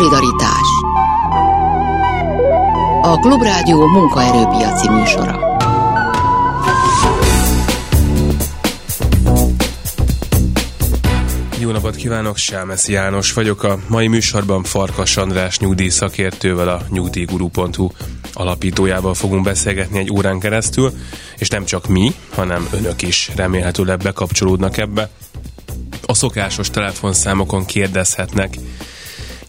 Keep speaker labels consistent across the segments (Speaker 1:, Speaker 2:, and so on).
Speaker 1: Szolidaritás A Klubrádió munkaerőpiaci műsora
Speaker 2: Jó napot kívánok, Sámesz János vagyok. A mai műsorban Farkas András nyugdíj szakértővel a nyugdíjguru.hu alapítójával fogunk beszélgetni egy órán keresztül, és nem csak mi, hanem önök is remélhetőleg bekapcsolódnak ebbe. A szokásos telefonszámokon kérdezhetnek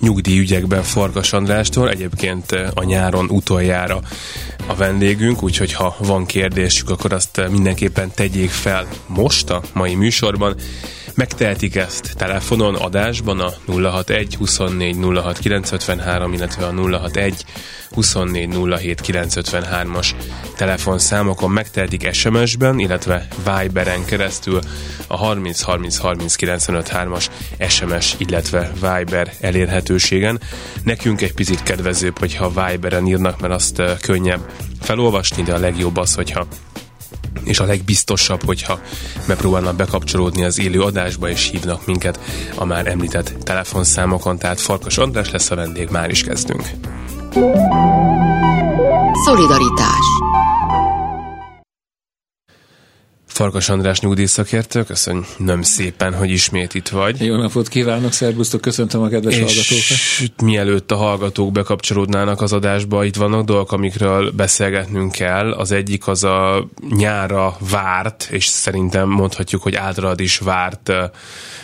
Speaker 2: nyugdíjügyekben Farkas Andrástól, egyébként a nyáron utoljára a vendégünk, úgyhogy ha van kérdésük, akkor azt mindenképpen tegyék fel most a mai műsorban. Megtehetik ezt telefonon, adásban a 061 24 06 953, illetve a 061 24 07 953-as telefonszámokon megtehetik SMS-ben, illetve Viberen keresztül a 30 30 30 953-as SMS, illetve Viber elérhetőségen. Nekünk egy picit kedvezőbb, hogyha Viberen írnak, mert azt könnyebb felolvasni, de a legjobb az, hogyha és a legbiztosabb, hogyha megpróbálnak bekapcsolódni az élő adásba, és hívnak minket a már említett telefonszámokon, tehát Farkas András lesz a vendég, már is kezdünk.
Speaker 1: Szolidaritás
Speaker 2: Farkas András nyugdíjszakértő, köszönöm szépen, hogy ismét itt vagy.
Speaker 3: Jó napot kívánok, szervusztok, köszöntöm a kedves és hallgatókat.
Speaker 2: mielőtt a hallgatók bekapcsolódnának az adásba, itt vannak dolgok, amikről beszélgetnünk kell. Az egyik az a nyára várt, és szerintem mondhatjuk, hogy általad is várt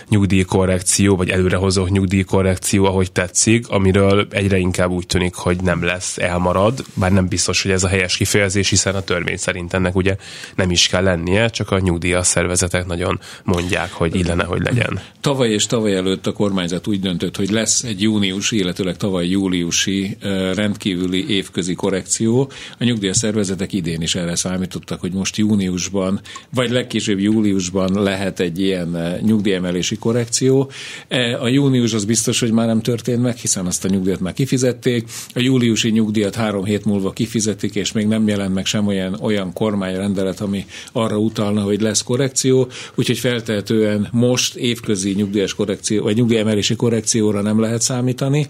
Speaker 2: nyugdíjkorrekció, vagy előrehozó nyugdíjkorrekció, ahogy tetszik, amiről egyre inkább úgy tűnik, hogy nem lesz, elmarad, bár nem biztos, hogy ez a helyes kifejezés, hiszen a törvény szerint ennek ugye nem is kell lennie, csak a nyugdíjas szervezetek nagyon mondják, hogy illene, hogy legyen.
Speaker 3: Tavaly és tavaly előtt a kormányzat úgy döntött, hogy lesz egy júniusi, illetőleg tavaly júliusi rendkívüli évközi korrekció. A nyugdíjas szervezetek idén is erre számítottak, hogy most júniusban, vagy legkésőbb júliusban lehet egy ilyen nyugdíjemelési korrekció. E, a június az biztos, hogy már nem történt meg, hiszen azt a nyugdíjat már kifizették. A júliusi nyugdíjat három hét múlva kifizetik, és még nem jelent meg sem olyan, olyan kormányrendelet, ami arra utalna, hogy lesz korrekció, úgyhogy feltehetően most évközi nyugdíjas korrekció, vagy nyugdíjemelési korrekcióra nem lehet számítani,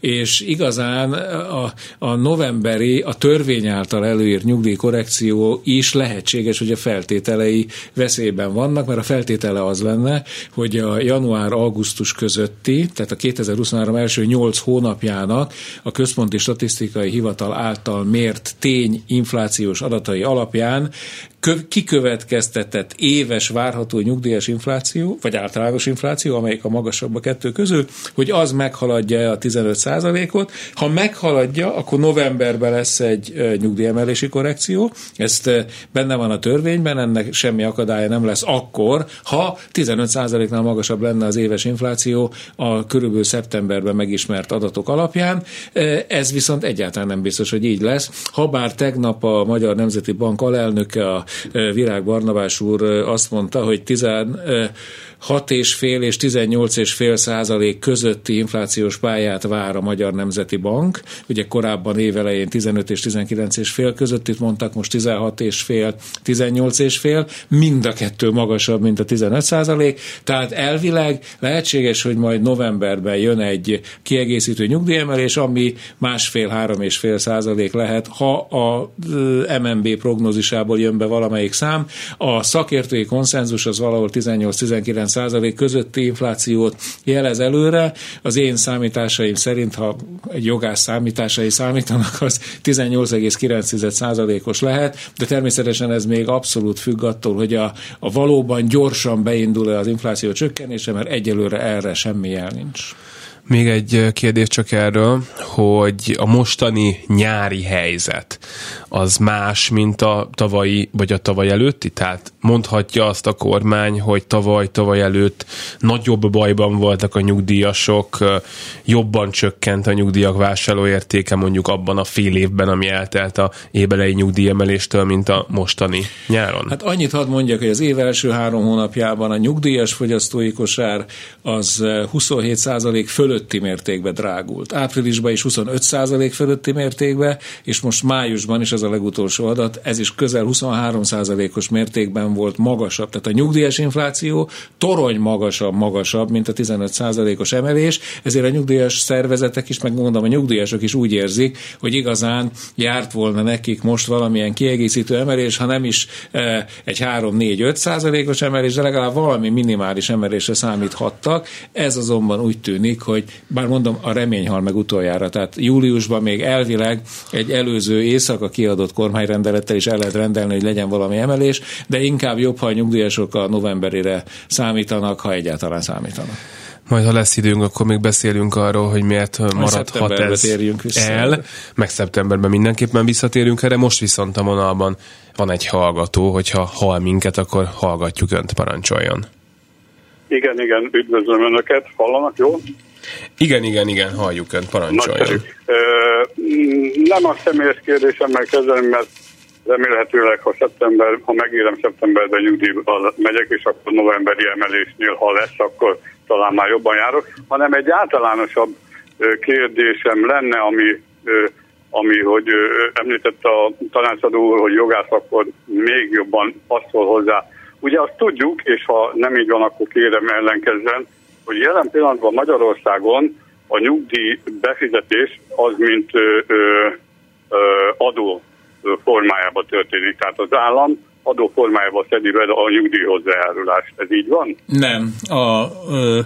Speaker 3: és igazán a, a novemberi, a törvény által előírt nyugdíjkorrekció is lehetséges, hogy a feltételei veszélyben vannak, mert a feltétele az lenne, hogy a a január-augusztus közötti, tehát a 2023 első 8 hónapjának a Központi Statisztikai Hivatal által mért tény inflációs adatai alapján kikövetkeztetett éves várható nyugdíjas infláció, vagy általános infláció, amelyik a magasabb a kettő közül, hogy az meghaladja a 15% ot Ha meghaladja, akkor novemberben lesz egy nyugdíjemelési korrekció. Ezt benne van a törvényben, ennek semmi akadálya nem lesz akkor, ha 15% nál magasabb lenne az éves infláció a körülbelül szeptemberben megismert adatok alapján. Ez viszont egyáltalán nem biztos, hogy így lesz. Habár tegnap a Magyar Nemzeti Bank alelnöke, a Virág Barnabás úr azt mondta, hogy 10 6,5 és 18,5 százalék közötti inflációs pályát vár a Magyar Nemzeti Bank. Ugye korábban évelején 15 és 19,5 közöttit mondtak, most 16 és fél, 18 és fél, mind a kettő magasabb, mint a 15 százalék. Tehát elvileg lehetséges, hogy majd novemberben jön egy kiegészítő nyugdíjemelés, ami másfél-három és fél százalék lehet, ha a MNB prognózisából jön be valamelyik szám. A szakértői konszenzus az valahol 18-19 százalék közötti inflációt jelez előre. Az én számításaim szerint, ha egy jogász számításai számítanak, az 18,9%-os lehet, de természetesen ez még abszolút függ attól, hogy a, a valóban gyorsan beindul-e az infláció csökkenése, mert egyelőre erre semmi jel nincs.
Speaker 2: Még egy kérdés csak erről, hogy a mostani nyári helyzet az más, mint a tavalyi vagy a tavaly előtti? Tehát mondhatja azt a kormány, hogy tavaly, tavaly előtt nagyobb bajban voltak a nyugdíjasok, jobban csökkent a nyugdíjak vásárlóértéke mondjuk abban a fél évben, ami eltelt a ébelei nyugdíjemeléstől, mint a mostani nyáron?
Speaker 3: Hát annyit hadd mondjak, hogy az év első három hónapjában a nyugdíjas fogyasztói kosár az 27% fölött fölötti mértékben drágult. Áprilisban is 25% fölötti mértékben, és most májusban is az ez a legutolsó adat, ez is közel 23%-os mértékben volt magasabb. Tehát a nyugdíjas infláció torony magasabb, magasabb, mint a 15%-os emelés, ezért a nyugdíjas szervezetek is, meg mondom, a nyugdíjasok is úgy érzik, hogy igazán járt volna nekik most valamilyen kiegészítő emelés, ha nem is e, egy 3-4-5 százalékos emelés, de legalább valami minimális emelésre számíthattak. Ez azonban úgy tűnik, hogy bár mondom, a remény hal meg utoljára. Tehát júliusban még elvileg egy előző éjszaka kiadott kormányrendelettel is el lehet rendelni, hogy legyen valami emelés, de inkább jobb, ha a nyugdíjasok a novemberére számítanak, ha egyáltalán számítanak.
Speaker 2: Majd ha lesz időnk, akkor még beszélünk arról, hogy miért maradhat ez el, meg szeptemberben mindenképpen visszatérünk erre. Most viszont a vonalban van egy hallgató, hogyha hall minket, akkor hallgatjuk Önt, parancsoljon.
Speaker 4: Igen, igen, üdvözlöm Önöket, hallanak, jó?
Speaker 2: Igen, igen, igen, halljuk Önt, parancsoljon.
Speaker 4: Nem a személyes kérdésemmel kezdem, mert remélhetőleg, ha szeptember, ha megérem szeptemberben nyugdíjba megyek, és akkor novemberi emelésnél, ha lesz, akkor talán már jobban járok, hanem egy általánosabb kérdésem lenne, ami, ami hogy említette a tanácsadó úr, hogy jogász akkor még jobban passzol hozzá. Ugye azt tudjuk, és ha nem így van, akkor kérem ellenkezzen, hogy jelen pillanatban Magyarországon a nyugdíj befizetés az, mint ö, ö, adó formájában történik. Tehát az állam adó formájában szedi be a nyugdíjhozzájárulást. Ez így van?
Speaker 3: Nem. A ö,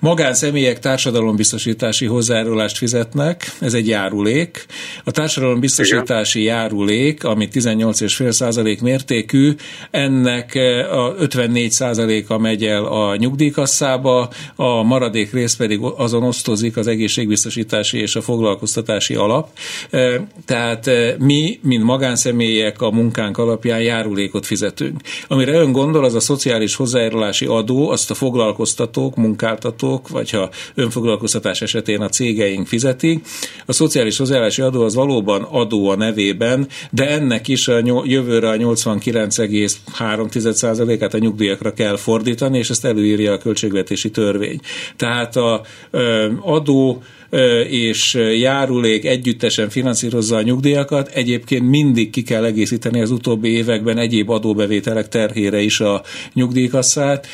Speaker 3: magánszemélyek társadalombiztosítási hozzájárulást fizetnek, ez egy járulék. A társadalombiztosítási Igen. járulék, ami 18,5% mértékű, ennek a 54%-a megy el a nyugdíjkasszába, a maradék rész pedig azon osztozik az egészségbiztosítási és a foglalkoztatási alap. Tehát mi, mint magánszemélyek a munkánk alapján járulékot fizetünk. Amire ön gondol, az a szociális hozzájárulási adó, azt a foglalkoztatók, munkáltatók, vagy ha önfoglalkoztatás esetén a cégeink fizetik. A szociális hozzájárulási adó az valóban adó a nevében, de ennek is a jövőre a 89,3%-át a nyugdíjakra kell fordítani, és ezt előírja a költségvetési törvény. Tehát a adó és járulék együttesen finanszírozza a nyugdíjakat. Egyébként mindig ki kell egészíteni az utóbbi években egyéb adóbevételek terhére is a nyugdíjkasszát.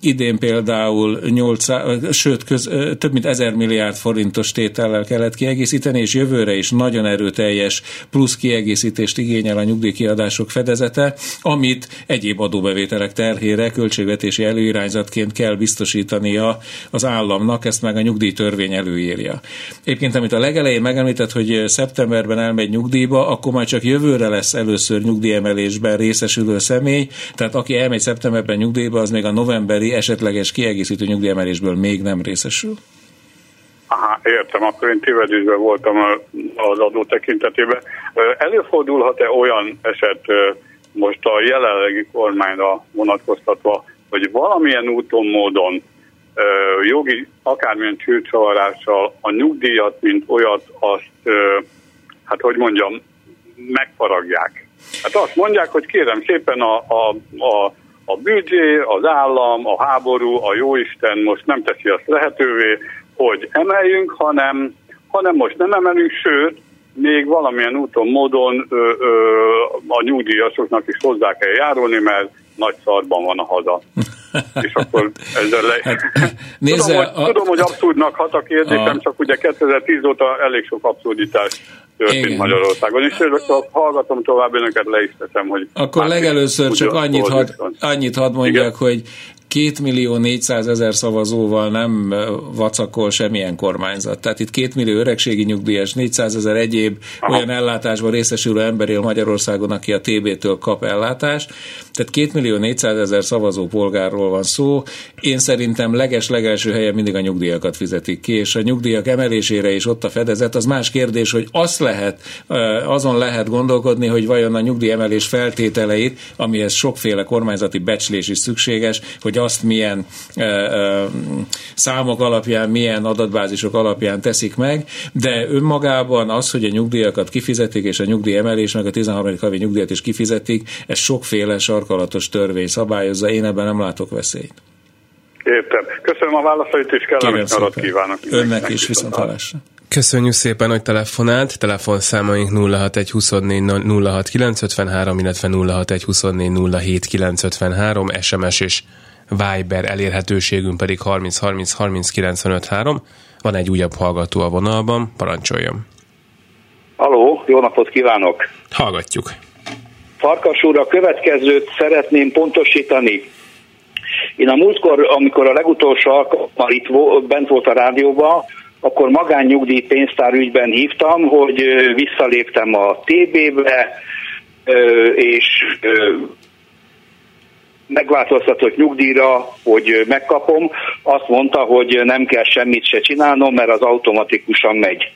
Speaker 3: Idén például 800, sőt, köz, több mint 1000 milliárd forintos tétellel kellett kiegészíteni, és jövőre is nagyon erőteljes plusz kiegészítést igényel a nyugdíjkiadások fedezete, amit egyéb adóbevételek terhére költségvetési előirányzatként kell biztosítania az államnak, ezt meg a nyugdíjtörvény előírja. Egyébként, amit a legelején megemlített, hogy szeptemberben elmegy nyugdíjba, akkor majd csak jövőre lesz először nyugdíjemelésben részesülő személy, tehát aki elmegy szeptemberben nyugdíjba, az még a novemberi esetleges kiegészítő nyugdíjemelésből még nem részesül.
Speaker 4: Aha, értem, akkor én tévedésben voltam az adó tekintetében. Előfordulhat-e olyan eset most a jelenlegi kormányra vonatkoztatva, hogy valamilyen úton, módon jogi, akármilyen csőcsavarással a nyugdíjat, mint olyat, azt, hát hogy mondjam, megfaragják. Hát azt mondják, hogy kérem szépen a, a, a, a büdzsé, az állam, a háború, a jóisten most nem teszi azt lehetővé, hogy emeljünk, hanem, hanem most nem emelünk, sőt, még valamilyen úton, módon ö, ö, a nyugdíjasoknak is hozzá kell járulni, mert nagy szarban van a haza. És akkor ezzel le... Hát, nézze, tudom, hogy, a... tudom, hogy abszurdnak hat a kérdésem, a... csak ugye 2010 óta elég sok abszurditás történt Igen. Magyarországon, és csak hallgatom tovább önöket, le is teszem, hogy...
Speaker 3: Akkor legelőször csak annyit had, annyit hadd mondjak, Igen. hogy két millió 400 ezer szavazóval nem vacakol semmilyen kormányzat. Tehát itt két millió öregségi nyugdíjas, 400 ezer egyéb olyan ellátásban részesülő ember él Magyarországon, aki a TB-től kap ellátást. Tehát két millió 400 ezer szavazó polgárról van szó. Én szerintem leges-legelső helyen mindig a nyugdíjakat fizetik ki, és a nyugdíjak emelésére is ott a fedezet. Az más kérdés, hogy azt lehet, azon lehet gondolkodni, hogy vajon a nyugdíjemelés feltételeit, amihez sokféle kormányzati becslés is szükséges, hogy azt milyen ö, ö, számok alapján, milyen adatbázisok alapján teszik meg, de önmagában az, hogy a nyugdíjakat kifizetik, és a nyugdíjemelés, meg a 13. havi nyugdíjat is kifizetik, ez sokféle sarkalatos törvény szabályozza, én ebben nem látok veszélyt.
Speaker 4: Értem. Köszönöm a válaszait, és kellemes nyarat kívánok.
Speaker 3: Önnek is, viszont hallásra.
Speaker 2: Köszönjük szépen, hogy telefonált. Telefonszámaink 061 24 06 953, illetve 061 24 07 953, SMS és Viber elérhetőségünk pedig 30 30 30 95 3. Van egy újabb hallgató a vonalban, parancsoljon.
Speaker 5: Aló, jó napot kívánok!
Speaker 2: Hallgatjuk.
Speaker 5: Farkas úr, a következőt szeretném pontosítani. Én a múltkor, amikor a legutolsó alkalommal itt bent volt a rádióban, akkor magánnyugdíj pénztár ügyben hívtam, hogy visszaléptem a TB-be, és megváltoztatott nyugdíjra, hogy megkapom, azt mondta, hogy nem kell semmit se csinálnom, mert az automatikusan megy.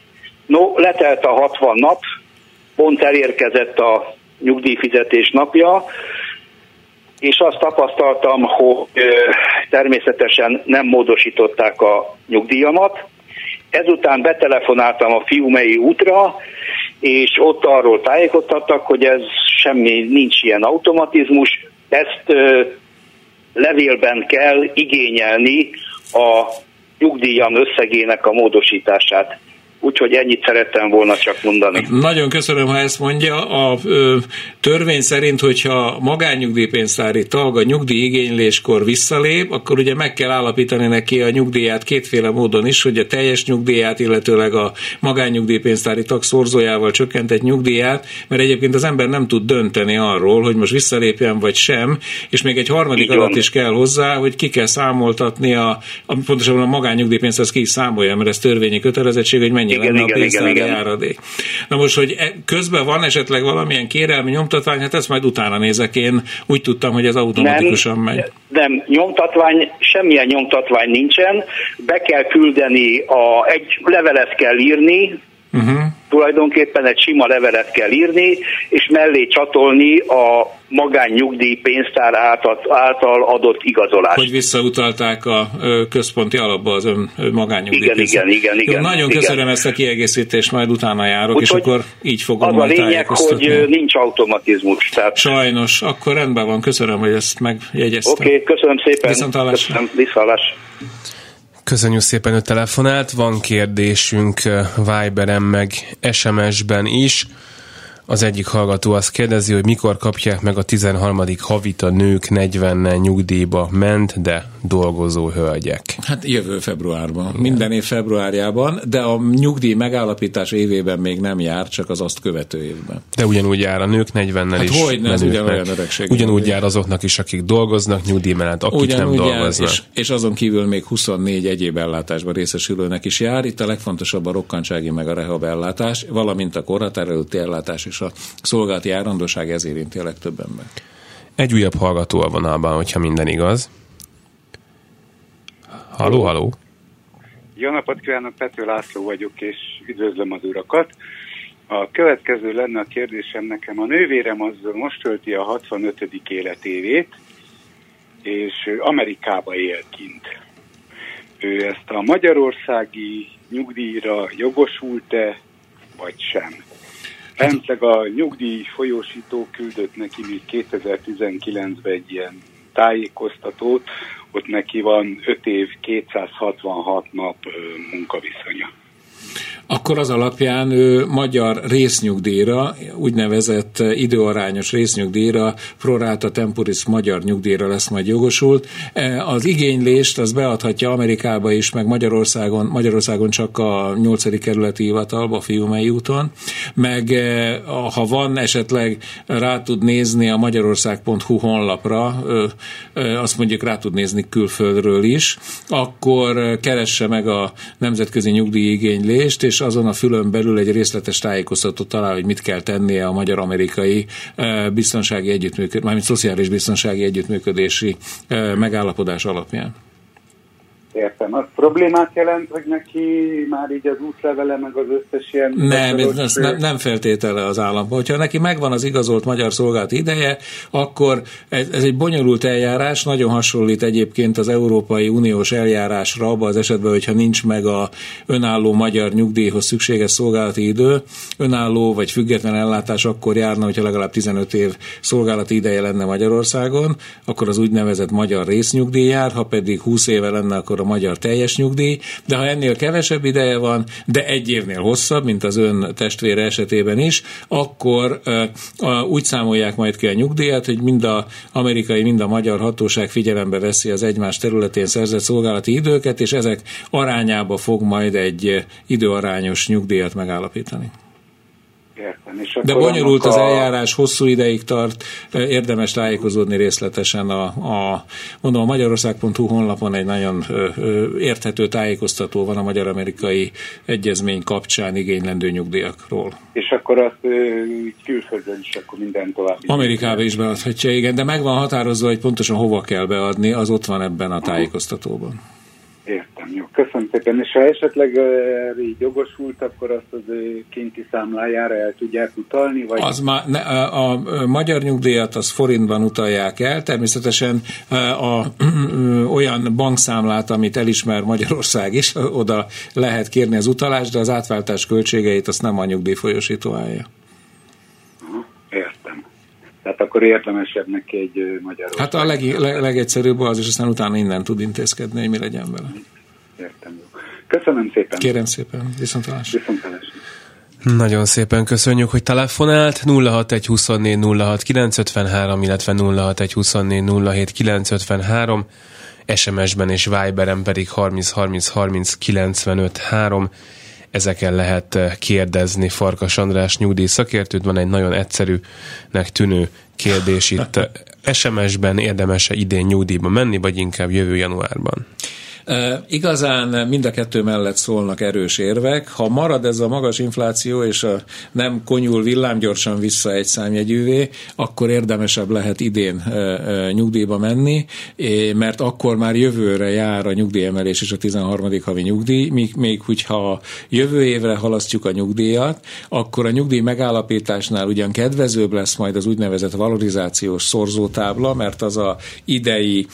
Speaker 5: No, letelt a 60 nap, pont elérkezett a nyugdíjfizetés napja, és azt tapasztaltam, hogy természetesen nem módosították a nyugdíjamat. Ezután betelefonáltam a Fiumei útra, és ott arról tájékoztattak, hogy ez semmi, nincs ilyen automatizmus, ezt levélben kell igényelni a nyugdíjam összegének a módosítását. Úgyhogy ennyit szerettem volna csak mondani.
Speaker 3: Nagyon köszönöm, ha ezt mondja. A ö, törvény szerint, hogyha magánnyugdíjpénztári tag a nyugdíjigényléskor visszalép, akkor ugye meg kell állapítani neki a nyugdíját kétféle módon is, hogy a teljes nyugdíját, illetőleg a magánnyugdíjpénztári tag szorzójával csökkentett nyugdíját, mert egyébként az ember nem tud dönteni arról, hogy most visszalépjen vagy sem, és még egy harmadik adat is kell hozzá, hogy ki kell számoltatni a, a pontosabban a magánnyugdíjpénzt, ki is számolja, mert ez törvényi kötelezettség, hogy mennyi igen, lenne igen, a pénztári járadék. Na most, hogy e, közben van esetleg valamilyen kérelmi nyomtatvány, hát ezt majd utána nézek én. Úgy tudtam, hogy ez automatikusan
Speaker 5: nem,
Speaker 3: megy.
Speaker 5: Nem, nyomtatvány, semmilyen nyomtatvány nincsen. Be kell küldeni, a, egy levelet kell írni, Uh-huh. Tulajdonképpen egy sima levelet kell írni, és mellé csatolni a magánnyugdíj pénztár által, által adott igazolást.
Speaker 3: Hogy visszautalták a központi alapba az ön magánnyugdíj
Speaker 5: igen, igen, igen, igen.
Speaker 3: Jó, nagyon
Speaker 5: igen.
Speaker 3: köszönöm ezt a kiegészítést, majd utána járok, Úgy, és akkor így fogom
Speaker 5: Az a lényeg, hogy nincs automatizmus. Tehát...
Speaker 3: Sajnos, akkor rendben van, köszönöm, hogy ezt megjegyeztem.
Speaker 5: Oké, okay, köszönöm szépen.
Speaker 3: Viszontlátásra.
Speaker 5: Köszönöm, viszontlátásra.
Speaker 2: Köszönjük szépen, hogy telefonált. Van kérdésünk Viberen meg SMS-ben is. Az egyik hallgató azt kérdezi, hogy mikor kapják meg a 13. havit a nők 40 nyugdíjba ment, de dolgozó hölgyek.
Speaker 3: Hát jövő februárban, Igen. minden év februárjában, de a nyugdíj megállapítás évében még nem jár, csak az azt követő évben.
Speaker 2: De ugyanúgy jár a nők 40-nel hát is.
Speaker 3: Hogy nem, ugyanolyan öregség.
Speaker 2: Ugyanúgy jár azoknak is, akik dolgoznak, nyugdíj mellett, akik ugyanúgy nem dolgoznak.
Speaker 3: Jár, és, és azon kívül még 24 egyéb ellátásban részesülőnek is jár. Itt a legfontosabb a rokkantsági meg a rehab ellátás, valamint a korhatár előtti ellátás és a szolgálati járandóság ez érinti a legtöbb ember.
Speaker 2: Egy újabb hallgató a vonalban, hogyha minden igaz. Haló, haló.
Speaker 6: Jó napot kívánok, Pető László vagyok, és üdvözlöm az urakat. A következő lenne a kérdésem nekem. A nővérem az most tölti a 65. életévét, és Amerikába él kint. Ő ezt a magyarországi nyugdíjra jogosult-e, vagy sem? Remszeg a nyugdíj folyósító küldött neki még 2019-ben egy ilyen tájékoztatót, ott neki van 5 év 266 nap munkaviszonya
Speaker 3: akkor az alapján ő magyar résznyugdíjra, úgynevezett időarányos résznyugdíjra, proráta temporis magyar nyugdíjra lesz majd jogosult. E, az igénylést az beadhatja Amerikába is, meg Magyarországon, Magyarországon csak a 8. kerületi hivatalba, a Fiumei úton, meg e, ha van esetleg rá tud nézni a magyarország.hu honlapra, azt mondjuk rá tud nézni külföldről is, akkor keresse meg a nemzetközi nyugdíjigénylést, és és azon a fülön belül egy részletes tájékoztatót talál, hogy mit kell tennie a magyar-amerikai biztonsági együttműködés, mármint szociális biztonsági együttműködési megállapodás alapján.
Speaker 6: Értem. Az problémát jelent, hogy neki már így az útlevele, meg az összes ilyen...
Speaker 3: Nem, ez nem, nem feltétele az állam. Hogyha neki megvan az igazolt magyar szolgált ideje, akkor ez, ez egy bonyolult eljárás, nagyon hasonlít egyébként az Európai Uniós eljárásra, abban az esetben, hogyha nincs meg a önálló magyar nyugdíjhoz szükséges szolgálati idő, önálló vagy független ellátás akkor járna, hogyha legalább 15 év szolgálati ideje lenne Magyarországon, akkor az úgynevezett magyar résznyugdíj jár, ha pedig 20 éve lenne, akkor a magyar teljes nyugdíj, de ha ennél kevesebb ideje van, de egy évnél hosszabb, mint az ön testvére esetében is, akkor úgy számolják majd ki a nyugdíjat, hogy mind a amerikai, mind a magyar hatóság figyelembe veszi az egymás területén szerzett szolgálati időket, és ezek arányába fog majd egy időarányos nyugdíjat megállapítani.
Speaker 6: Értem. És
Speaker 3: De bonyolult az eljárás, hosszú ideig tart, érdemes tájékozódni részletesen a, a mondom, a magyarország.hu honlapon egy nagyon érthető tájékoztató van a magyar-amerikai egyezmény kapcsán igénylendő nyugdíjakról.
Speaker 6: És akkor azt külföldön is akkor minden további.
Speaker 3: Amerikába is beadhatja, igen, de meg van határozva, hogy pontosan hova kell beadni, az ott van ebben a tájékoztatóban.
Speaker 6: Köszönöm szépen. És ha esetleg uh, így jogosult, akkor azt az uh, kinti számlájára el tudják utalni? Vagy?
Speaker 3: Az má, ne, a, a magyar nyugdíjat az forintban utalják el, természetesen a, a, olyan bankszámlát, amit elismer Magyarország is, oda lehet kérni az utalást, de az átváltás költségeit azt nem a nyugdíjfolyosító állja.
Speaker 6: Értem. Tehát akkor érdemesebb neki egy magyar.
Speaker 3: Hát a leg, leg, legegyszerűbb az, és aztán utána innen tud intézkedni, hogy mi legyen vele.
Speaker 6: Értem. Köszönöm szépen.
Speaker 3: Kérem szépen. Viszontalás.
Speaker 6: Viszontalás.
Speaker 2: Nagyon szépen köszönjük, hogy telefonált. 061 24 06 953, illetve 061 24 07 953, SMS-ben és Viberen pedig 30 30 30 95 3 ezeken lehet eh, kérdezni Farkas András nyugdíj szakértőt. Van egy nagyon egyszerűnek tűnő kérdés itt. SMS-ben érdemes-e idén nyugdíjba menni, vagy inkább jövő januárban?
Speaker 3: Igazán mind a kettő mellett szólnak erős érvek. Ha marad ez a magas infláció, és a nem konyul villámgyorsan vissza egy számjegyűvé, akkor érdemesebb lehet idén nyugdíjba menni, mert akkor már jövőre jár a nyugdíjemelés és a 13. havi nyugdíj, még, még hogyha jövő évre halasztjuk a nyugdíjat, akkor a nyugdíj megállapításnál ugyan kedvezőbb lesz majd az úgynevezett valorizációs szorzótábla, mert az a idei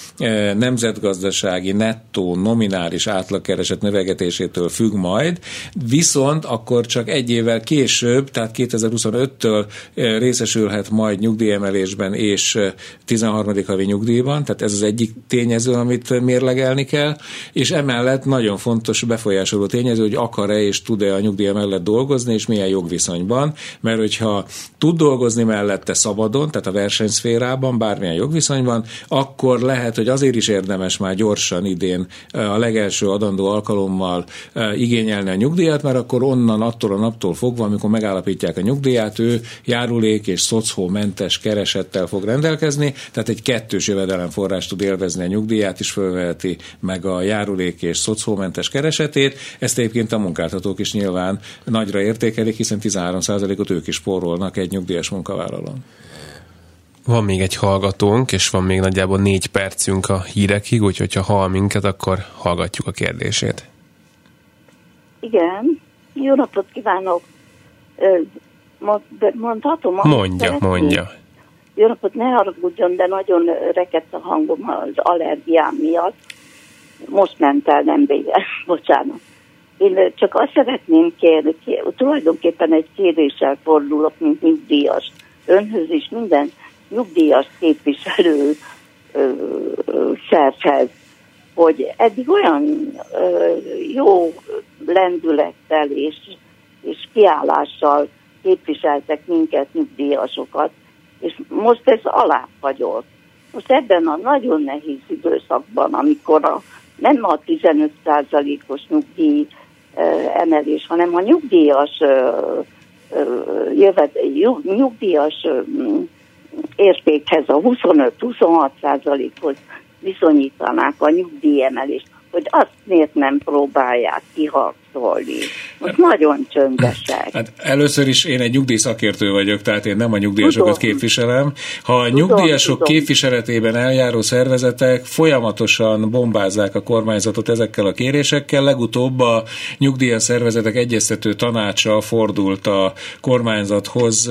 Speaker 3: nemzetgazdasági nettó nominális átlagkereset növegetésétől függ majd, viszont akkor csak egy évvel később, tehát 2025-től eh, részesülhet majd nyugdíjemelésben és 13. Eh, havi nyugdíjban, tehát ez az egyik tényező, amit mérlegelni kell, és emellett nagyon fontos befolyásoló tényező, hogy akar-e és tud-e a nyugdíja mellett dolgozni, és milyen jogviszonyban, mert hogyha tud dolgozni mellette szabadon, tehát a versenyszférában, bármilyen jogviszonyban, akkor lehet, hogy azért is érdemes már gyorsan idén a legelső adandó alkalommal igényelni a nyugdíjat, mert akkor onnan attól a naptól fogva, amikor megállapítják a nyugdíjat, ő járulék és szocómentes keresettel fog rendelkezni, tehát egy kettős jövedelemforrás tud élvezni a nyugdíját, is fölveheti meg a járulék és szocómentes keresetét. Ezt egyébként a munkáltatók is nyilván nagyra értékelik, hiszen 13%-ot ők is spórolnak egy nyugdíjas munkavállalón.
Speaker 2: Van még egy hallgatónk, és van még nagyjából négy percünk a hírekig, úgyhogy ha hall minket, akkor hallgatjuk a kérdését.
Speaker 7: Igen, jó napot kívánok! Mondhatom?
Speaker 2: Mondja, szeretném? mondja.
Speaker 7: Jó napot, ne haragudjon, de nagyon rekedt a hangom az allergiám miatt. Most ment el, nem vége, bocsánat. Én csak azt szeretném kérni, tulajdonképpen egy kéréssel fordulok, mint nyugdíjas önhöz is minden nyugdíjas képviselő ö, ö, szervhez, hogy eddig olyan ö, jó lendülettel és, és kiállással képviseltek minket nyugdíjasokat, és most ez aláfagyott. Most ebben a nagyon nehéz időszakban, amikor a, nem a 15%-os nyugdíj emelés, hanem a nyugdíjas jövet, nyugdíjas értékhez, a 25-26 százalékhoz viszonyítanák a nyugdíjemelést, hogy azt miért nem próbálják kiharcolni. Most nagyon csöndesek.
Speaker 3: Hát először is én egy nyugdíjszakértő vagyok, tehát én nem a nyugdíjasokat tudom. képviselem. Ha a nyugdíjasok tudom. képviseletében eljáró szervezetek folyamatosan bombázzák a kormányzatot ezekkel a kérésekkel, legutóbb a nyugdíjas szervezetek egyeztető tanácsa fordult a kormányzathoz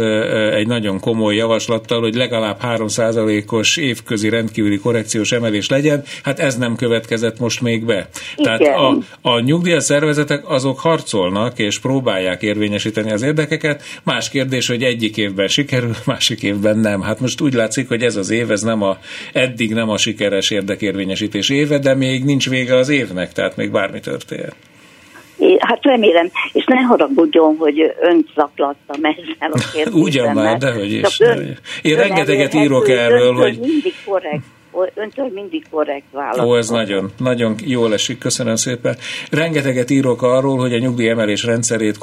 Speaker 3: egy nagyon komoly javaslattal, hogy legalább 3%-os évközi rendkívüli korrekciós emelés legyen. Hát ez nem következett most még be. Igen. Tehát a, a nyugdíjas szervezetek azok harcolnak és próbálják érvényesíteni az érdekeket. Más kérdés, hogy egyik évben sikerül, másik évben nem. Hát most úgy látszik, hogy ez az év, ez nem a, eddig nem a sikeres érdekérvényesítés éve, de még nincs vége az évnek, tehát még bármi történhet.
Speaker 7: Hát remélem, és ne haragudjon, hogy önt zaklattam ezzel a kérdéssel.
Speaker 3: Ugyan már, dehogy is. Ön, Én rengeteget írok erről, hogy...
Speaker 7: Mindig korrekt öntől mindig korrekt válasz.
Speaker 3: Ó, ez nagyon, nagyon jól esik, köszönöm szépen. Rengeteget írok arról, hogy a nyugdíjemelés rendszerét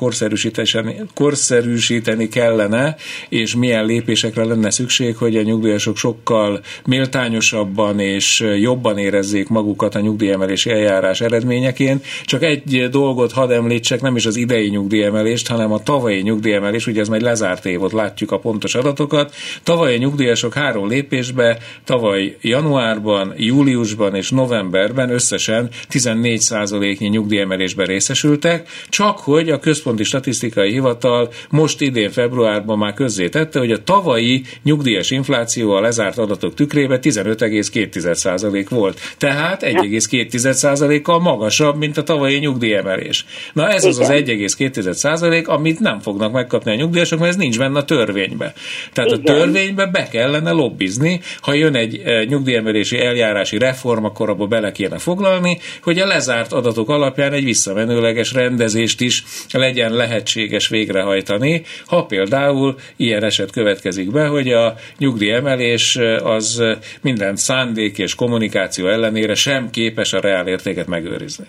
Speaker 3: korszerűsíteni, kellene, és milyen lépésekre lenne szükség, hogy a nyugdíjasok sokkal méltányosabban és jobban érezzék magukat a nyugdíjemelési eljárás eredményeként. Csak egy dolgot hadd említsek, nem is az idei nyugdíjemelést, hanem a tavalyi nyugdíjemelés, ugye ez majd lezárt évot, látjuk a pontos adatokat. Tavaly a nyugdíjasok három lépésbe, tavaly januárban, júliusban és novemberben összesen 14%-nyi nyugdíjemelésben részesültek, csak hogy a Központi Statisztikai Hivatal most idén februárban már közzétette, hogy a tavalyi nyugdíjas infláció a lezárt adatok tükrében 15,2% volt. Tehát 1,2%-kal magasabb, mint a tavalyi nyugdíjemelés. Na ez az az 1,2%, amit nem fognak megkapni a nyugdíjasok, mert ez nincs benne a törvénybe. Tehát Igen. a törvénybe be kellene lobbizni, ha jön egy eh, nyugdíj nyugdíjemelési eljárási reform, akkor abba bele kéne foglalni, hogy a lezárt adatok alapján egy visszamenőleges rendezést is legyen lehetséges végrehajtani, ha például ilyen eset következik be, hogy a nyugdíjemelés az minden szándék és kommunikáció ellenére sem képes a reálértéket megőrizni.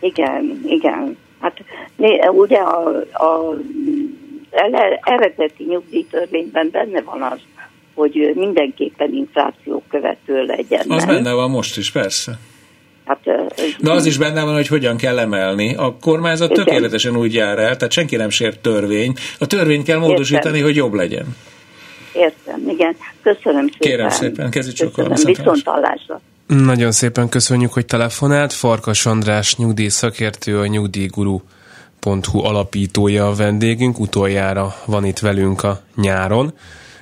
Speaker 7: Igen, igen. Hát ugye a, a eredeti nyugdíjtörvényben benne van az, hogy mindenképpen infláció követő legyen.
Speaker 3: Az nem? benne van most is, persze. Hát, De az is benne van, hogy hogyan kell emelni. A kormányzat igen. tökéletesen úgy jár el, tehát senki nem sért törvény. A törvényt kell módosítani, Értem. hogy jobb legyen.
Speaker 7: Értem, igen. Köszönöm szépen.
Speaker 3: Kérem szépen, kezdj csak
Speaker 7: Viszont hallásra.
Speaker 2: Nagyon szépen köszönjük, hogy telefonált. Farkas András nyugdíj szakértő, a nyugdíjguru.hu alapítója a vendégünk. Utoljára van itt velünk a nyáron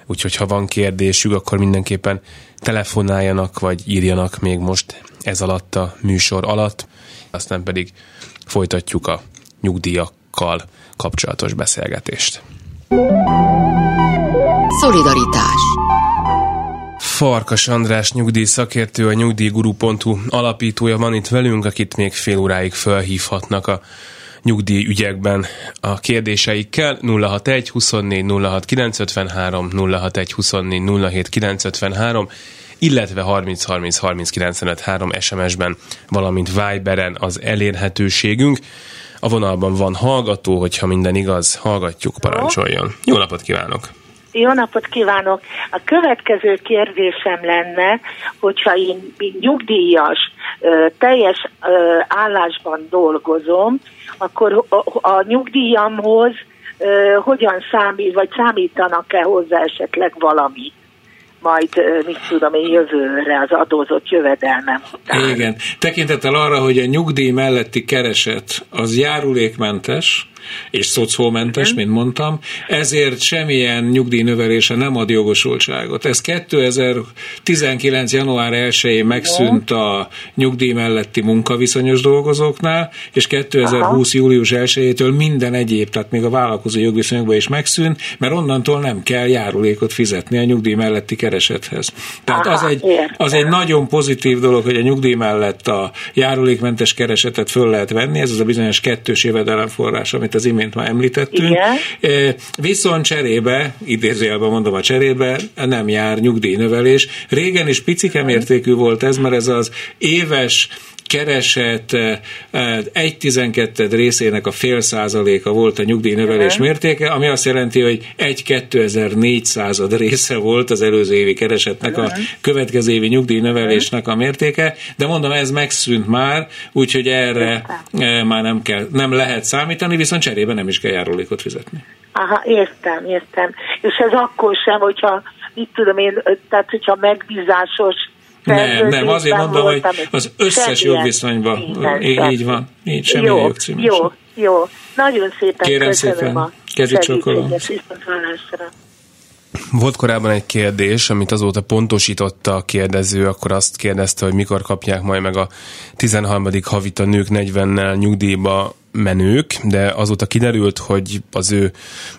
Speaker 2: úgyhogy ha van kérdésük, akkor mindenképpen telefonáljanak, vagy írjanak még most ez alatt a műsor alatt, aztán pedig folytatjuk a nyugdíjakkal kapcsolatos beszélgetést.
Speaker 1: Szolidaritás
Speaker 2: Farkas András nyugdíj szakértő, a nyugdíjguru.hu alapítója van itt velünk, akit még fél óráig felhívhatnak a nyugdíj ügyekben a kérdéseikkel 061 24 06 953 061 24 07 953 illetve 30 30 30 95 3 SMS-ben, valamint Viberen az elérhetőségünk. A vonalban van hallgató, hogyha minden igaz, hallgatjuk, parancsoljon. Jó napot kívánok!
Speaker 8: Jó napot kívánok! A következő kérdésem lenne, hogyha én nyugdíjas, teljes állásban dolgozom, akkor a nyugdíjamhoz hogyan számít, vagy számítanak-e hozzá esetleg valamit? Majd, mit tudom én, jövőre az adózott jövedelmem
Speaker 3: után. Igen. Tekintettel arra, hogy a nyugdíj melletti kereset az járulékmentes, és szocómentes, mint mondtam, ezért semmilyen nyugdíjnövelése nem ad jogosultságot. Ez 2019. január 1-én megszűnt a nyugdíj melletti munkaviszonyos dolgozóknál, és 2020. Aha. július 1-től minden egyéb, tehát még a vállalkozó jogviszonyokban is megszűnt, mert onnantól nem kell járulékot fizetni a nyugdíj melletti keresethez. Tehát Aha, az, egy, az egy nagyon pozitív dolog, hogy a nyugdíj mellett a járulékmentes keresetet föl lehet venni, ez az a bizonyos kettős jövedelemforrás, amit amit az imént már említettünk. Igen. Viszont cserébe, idézőjelben mondom a cserébe, nem jár nyugdíjnövelés. Régen is picike mértékű volt ez, mert ez az éves keresett egy tizenketted részének a fél százaléka volt a nyugdíjnövelés mértéke, ami azt jelenti, hogy egy 2400 része volt az előző évi keresetnek a következő évi nyugdíjnövelésnek a mértéke, de mondom, ez megszűnt már, úgyhogy erre már nem, kell, nem lehet számítani, viszont cserébe nem is kell járulékot fizetni.
Speaker 8: Aha, értem, értem. És ez akkor sem, hogyha, mit tudom én, tehát hogyha megbízásos
Speaker 3: nem, nem, azért mondom, hogy az összes jogviszonyban így van, így semmi jó,
Speaker 8: Jó, jó, nagyon szépen
Speaker 3: Kérem köszönöm szépen. a Kezi
Speaker 2: Volt korábban egy kérdés, amit azóta pontosította a kérdező, akkor azt kérdezte, hogy mikor kapják majd meg a 13. havit a nők 40-nel nyugdíjba menők, de azóta kiderült, hogy az ő,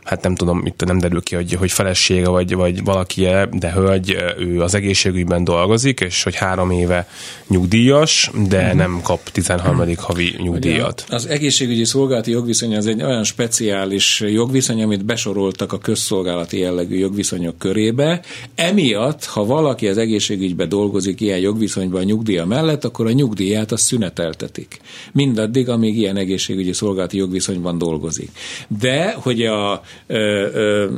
Speaker 2: hát nem tudom, itt nem derül ki, hogy, hogy felesége vagy, vagy valaki de hölgy, ő az egészségügyben dolgozik, és hogy három éve nyugdíjas, de uh-huh. nem kap 13. havi nyugdíjat.
Speaker 3: Ugye, az egészségügyi szolgálati jogviszony az egy olyan speciális jogviszony, amit besoroltak a közszolgálati jellegű jogviszonyok körébe. Emiatt, ha valaki az egészségügyben dolgozik ilyen jogviszonyban a nyugdíja mellett, akkor a nyugdíját a szüneteltetik. Mindaddig, amíg ilyen egészségügyi szolgálati jogviszonyban dolgozik. De, hogy a ö, ö,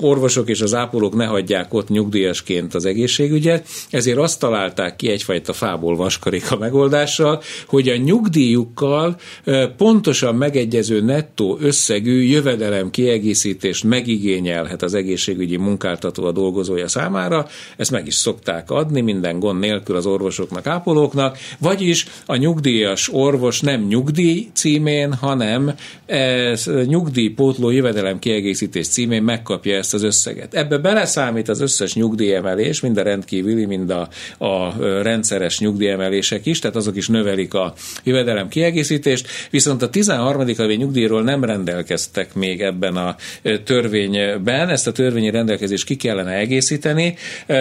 Speaker 3: orvosok és az ápolók ne hagyják ott nyugdíjasként az egészségügyet, ezért azt találták ki egyfajta fából vaskarika megoldással, hogy a nyugdíjukkal ö, pontosan megegyező nettó összegű jövedelem kiegészítést megigényelhet az egészségügyi munkáltató a dolgozója számára, ezt meg is szokták adni minden gond nélkül az orvosoknak, ápolóknak, vagyis a nyugdíjas orvos nem nyugdíj címén, hanem ez nyugdíjpótló jövedelem kiegészítés címén megkapja ezt az összeget. Ebbe beleszámít az összes nyugdíjemelés, mind a rendkívüli, mind a, a rendszeres nyugdíjemelések is, tehát azok is növelik a jövedelem kiegészítést, viszont a 13. havi nyugdíjról nem rendelkeztek még ebben a törvényben, ezt a törvényi rendelkezést ki kellene egészíteni.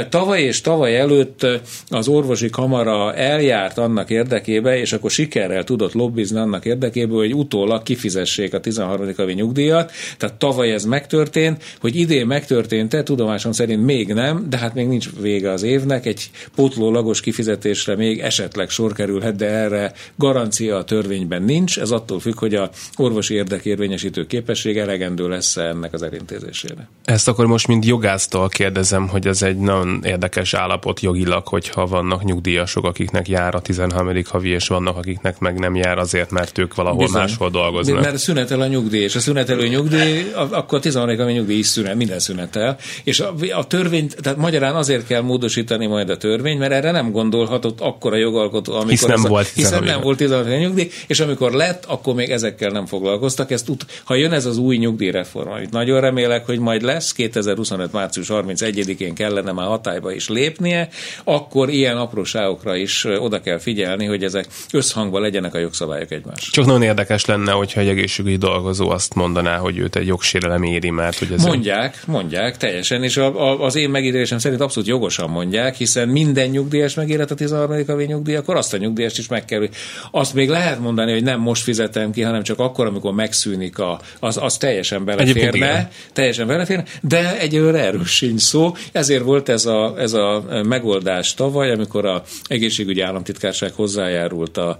Speaker 3: Tavaly és tavaly előtt az orvosi kamara eljárt annak érdekébe, és akkor sikerrel tudott lobbizni annak érdekében, hogy utólag kifizessék a 13. havi nyugdíjat. Tehát tavaly ez megtörtént, hogy idén megtörtént-e, tudomásom szerint még nem, de hát még nincs vége az évnek, egy pótlólagos kifizetésre még esetleg sor kerülhet, de erre garancia a törvényben nincs, ez attól függ, hogy a orvosi érdekérvényesítő képesség elegendő lesz ennek az elintézésére.
Speaker 2: Ezt akkor most mind jogásztól kérdezem, hogy ez egy nagyon érdekes állapot jogilag, hogyha vannak nyugdíjasok, akiknek jár a 13. havi, és vannak, akiknek meg nem jár azért, mert ők valahol Bizony. Máshol dolgoznak.
Speaker 3: Mert szünetel a nyugdíj, és a szünetelő nyugdíj, akkor a 13. havi nyugdíj is szünet, minden szünetel. És a, a törvény, tehát magyarán azért kell módosítani majd a törvény, mert erre nem gondolhatott akkor a jogalkotó, amikor
Speaker 2: Hisz nem
Speaker 3: a,
Speaker 2: volt
Speaker 3: hiszen nem volt 13. nyugdíj, és amikor lett, akkor még ezekkel nem foglalkoztak. Ezt tud, ha jön ez az új nyugdíjreform, amit nagyon remélek, hogy majd lesz, 2025. március 31-én kellene már hatályba is lépnie, akkor ilyen apróságokra is oda kell figyelni, hogy ezek összhangban legyenek a jogszabályok egymás.
Speaker 2: Csak nagyon érdekes lenne, hogyha egy egészségügyi dolgozó azt mondaná, hogy őt egy jogsérelem éri, mert hogy ez
Speaker 3: Mondják, mondják, teljesen, és a, a, az én megítélésem szerint abszolút jogosan mondják, hiszen minden nyugdíjas megéret a 13. havi nyugdíj, akkor azt a nyugdíjast is meg kell. Azt még lehet mondani, hogy nem most fizetem ki, hanem csak akkor, amikor megszűnik a, az, az teljesen beleférne, teljesen beleférne, de egyelőre erről sincs szó. Ezért volt ez a, ez a megoldás tavaly, amikor a egészségügyi államtitkárság hozzájárult a